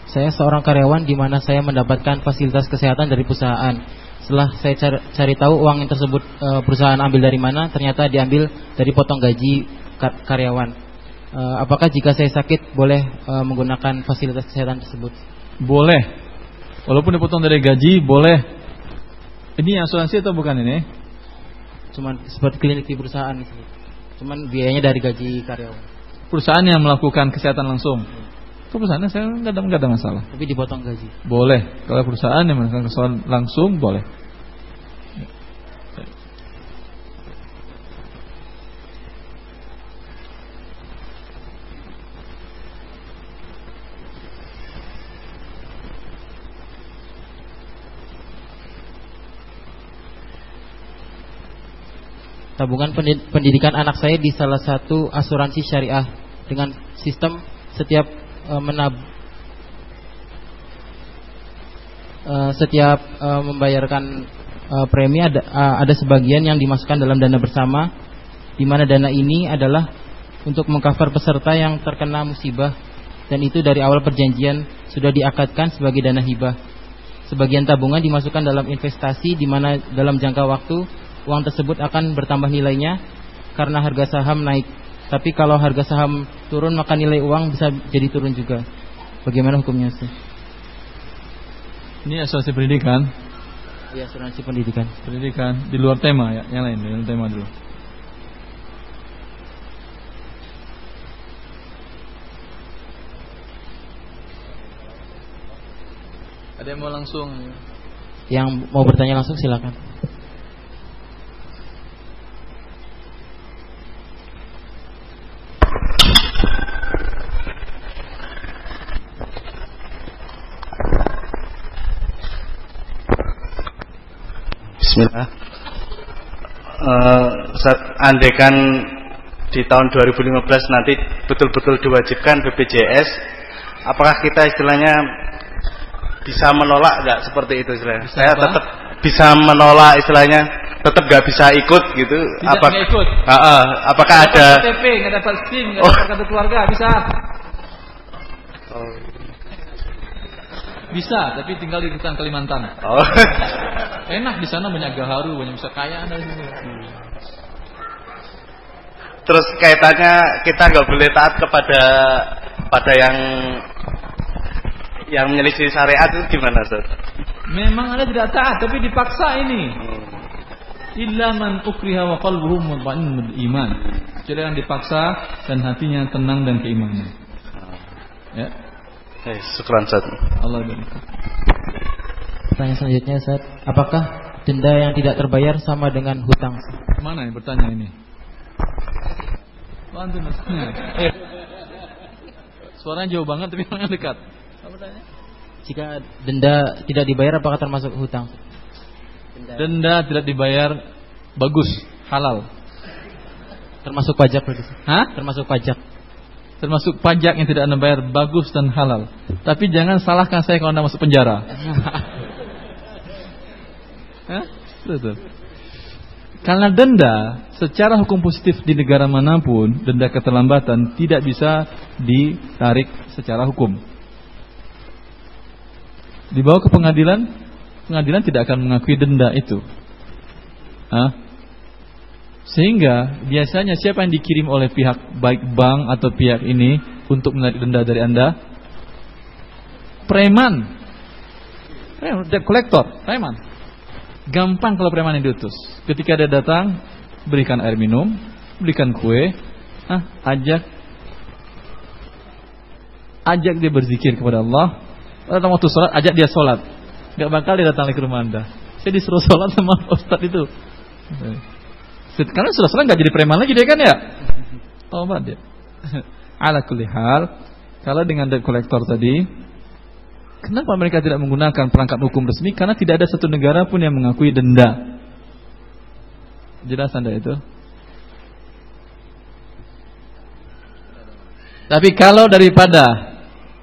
Saya seorang karyawan di mana saya mendapatkan fasilitas kesehatan dari perusahaan. Setelah saya cari, cari tahu uang yang tersebut e, perusahaan ambil dari mana, ternyata diambil dari potong gaji kar- karyawan. eh, apakah jika saya sakit boleh eh, menggunakan fasilitas kesehatan tersebut? Boleh. Walaupun dipotong dari gaji, boleh. Ini asuransi atau bukan ini? Cuman seperti klinik di perusahaan gitu. Cuman biayanya dari gaji karyawan. Perusahaan yang melakukan kesehatan langsung. Itu perusahaannya saya nggak ada, nggak ada masalah. Tapi dipotong gaji. Boleh. Kalau perusahaan yang melakukan kesehatan langsung, boleh. Tabungan pendidikan anak saya di salah satu asuransi syariah dengan sistem setiap uh, menab uh, setiap uh, membayarkan uh, premi ada uh, ada sebagian yang dimasukkan dalam dana bersama di mana dana ini adalah untuk mengcover peserta yang terkena musibah dan itu dari awal perjanjian sudah diakadkan sebagai dana hibah. Sebagian tabungan dimasukkan dalam investasi di mana dalam jangka waktu uang tersebut akan bertambah nilainya karena harga saham naik. Tapi kalau harga saham turun maka nilai uang bisa jadi turun juga. Bagaimana hukumnya Ustaz? Ini asuransi pendidikan. Iya, asuransi pendidikan. Pendidikan di luar tema ya, yang lain, yang tema dulu. Ada yang mau langsung? Yang mau bertanya langsung silakan. Bismillah. Uh, andekan di tahun 2015 nanti betul-betul diwajibkan BPJS, apakah kita istilahnya bisa menolak nggak seperti itu istilahnya? Bisa Saya apa? tetap bisa menolak istilahnya, tetap nggak bisa ikut gitu. Tidak nggak ikut? Uh, uh, apakah Nggak ada? KTP, nggak dapat SIM, nggak Oh. dapat kartu keluarga, bisa. Oh. Bisa, tapi tinggal di hutan Kalimantan. Oh. Enak di sana banyak gaharu, banyak bisa kaya Anda di sini. Terus kaitannya kita nggak boleh taat kepada pada yang yang menyelisih syariat itu gimana, Ustaz? Memang Anda tidak taat, tapi dipaksa ini. Illa man ukriha wa qalbuhu mutma'innun bil iman. Jadi yang dipaksa dan hatinya tenang dan keimanan. Ya, Eh, syukran, Ustaz. Allah Pertanyaan selanjutnya Ustaz, apakah denda yang tidak terbayar sama dengan hutang? Mana yang bertanya ini? Bantu maksudnya. Eh. Suaranya jauh banget tapi orangnya dekat. Jika denda tidak dibayar apakah termasuk hutang? Denda tidak dibayar bagus, halal. Termasuk pajak berarti. Hah? Termasuk pajak. Termasuk pajak yang tidak Anda bayar bagus dan halal. Tapi jangan salahkan saya kalau Anda masuk penjara. Hah? Betul. Karena denda secara hukum positif di negara mana pun, denda keterlambatan tidak bisa ditarik secara hukum. Dibawa ke pengadilan, pengadilan tidak akan mengakui denda itu. Hah? Sehingga biasanya siapa yang dikirim oleh pihak baik bank atau pihak ini untuk menarik denda dari Anda? Preman. Debt collector, preman. Gampang kalau preman yang diutus. Ketika dia datang, berikan air minum, berikan kue, ah, ajak ajak dia berzikir kepada Allah. Datang waktu sholat, ajak dia sholat. Gak bakal dia datang lagi ke rumah Anda. Saya disuruh sholat sama Ustadz itu. Karena sudah sholat nggak jadi preman lagi dia kan ya? Tobat dia. Ala kulli hal, kalau dengan debt collector tadi, kenapa mereka tidak menggunakan perangkat hukum resmi? Karena tidak ada satu negara pun yang mengakui denda. Jelas Anda itu? Tapi kalau daripada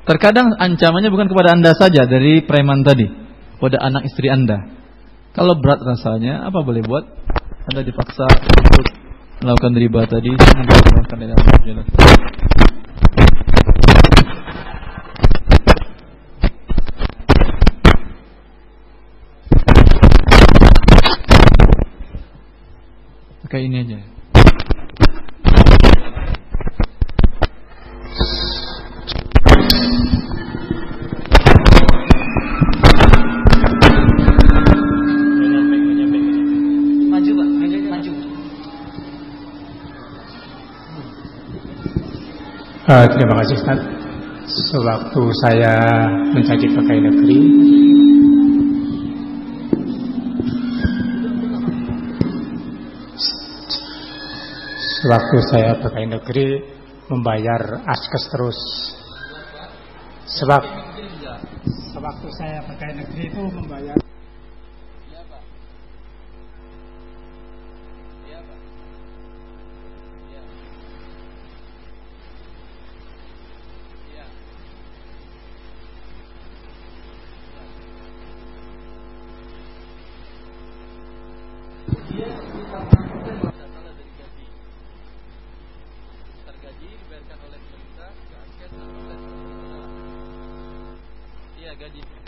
terkadang ancamannya bukan kepada Anda saja dari preman tadi, pada anak istri Anda. Kalau berat rasanya, apa boleh buat? Anda dipaksa untuk melakukan riba tadi, Anda melakukan dalam jalan. Pakai ini aja. Uh, terima kasih Ustaz. Sewaktu saya menjadi pegawai negeri, sewaktu saya pegawai negeri membayar askes terus. Sebab sewaktu saya pegawai negeri itu membayar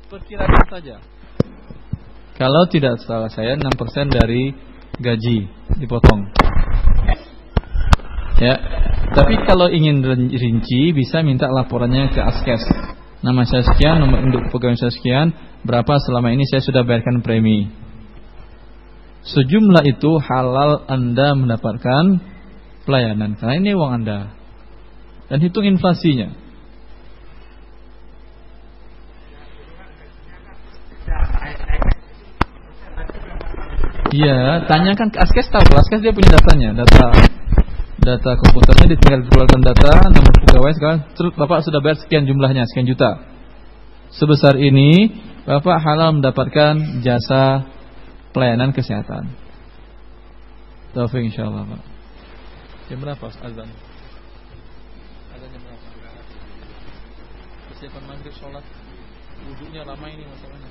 perkirakan saja. Kalau tidak salah saya 6% dari gaji dipotong. Ya. Tapi kalau ingin rinci bisa minta laporannya ke Askes. Nama saya sekian, nomor induk pegawai saya sekian, berapa selama ini saya sudah bayarkan premi. Sejumlah itu halal Anda mendapatkan pelayanan karena ini uang Anda. Dan hitung inflasinya. Iya, tanyakan ke Askes tahu. Askes dia punya datanya, data data komputernya dia tinggal keluarkan data nomor pegawai sekarang terus Bapak sudah bayar sekian jumlahnya, sekian juta. Sebesar ini Bapak halal mendapatkan jasa pelayanan kesehatan. Taufik insyaallah, Pak. Jam berapa azan? Azan jam berapa? Persiapan maghrib sholat Wudhunya lama ini masalahnya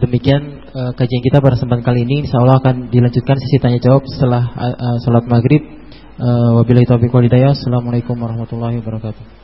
demikian uh, kajian kita pada kesempatan kali ini. Insya Allah akan dilanjutkan sesi tanya jawab setelah uh, sholat maghrib. Uh, wabillahi taufiq walhidayah assalamualaikum warahmatullahi wabarakatuh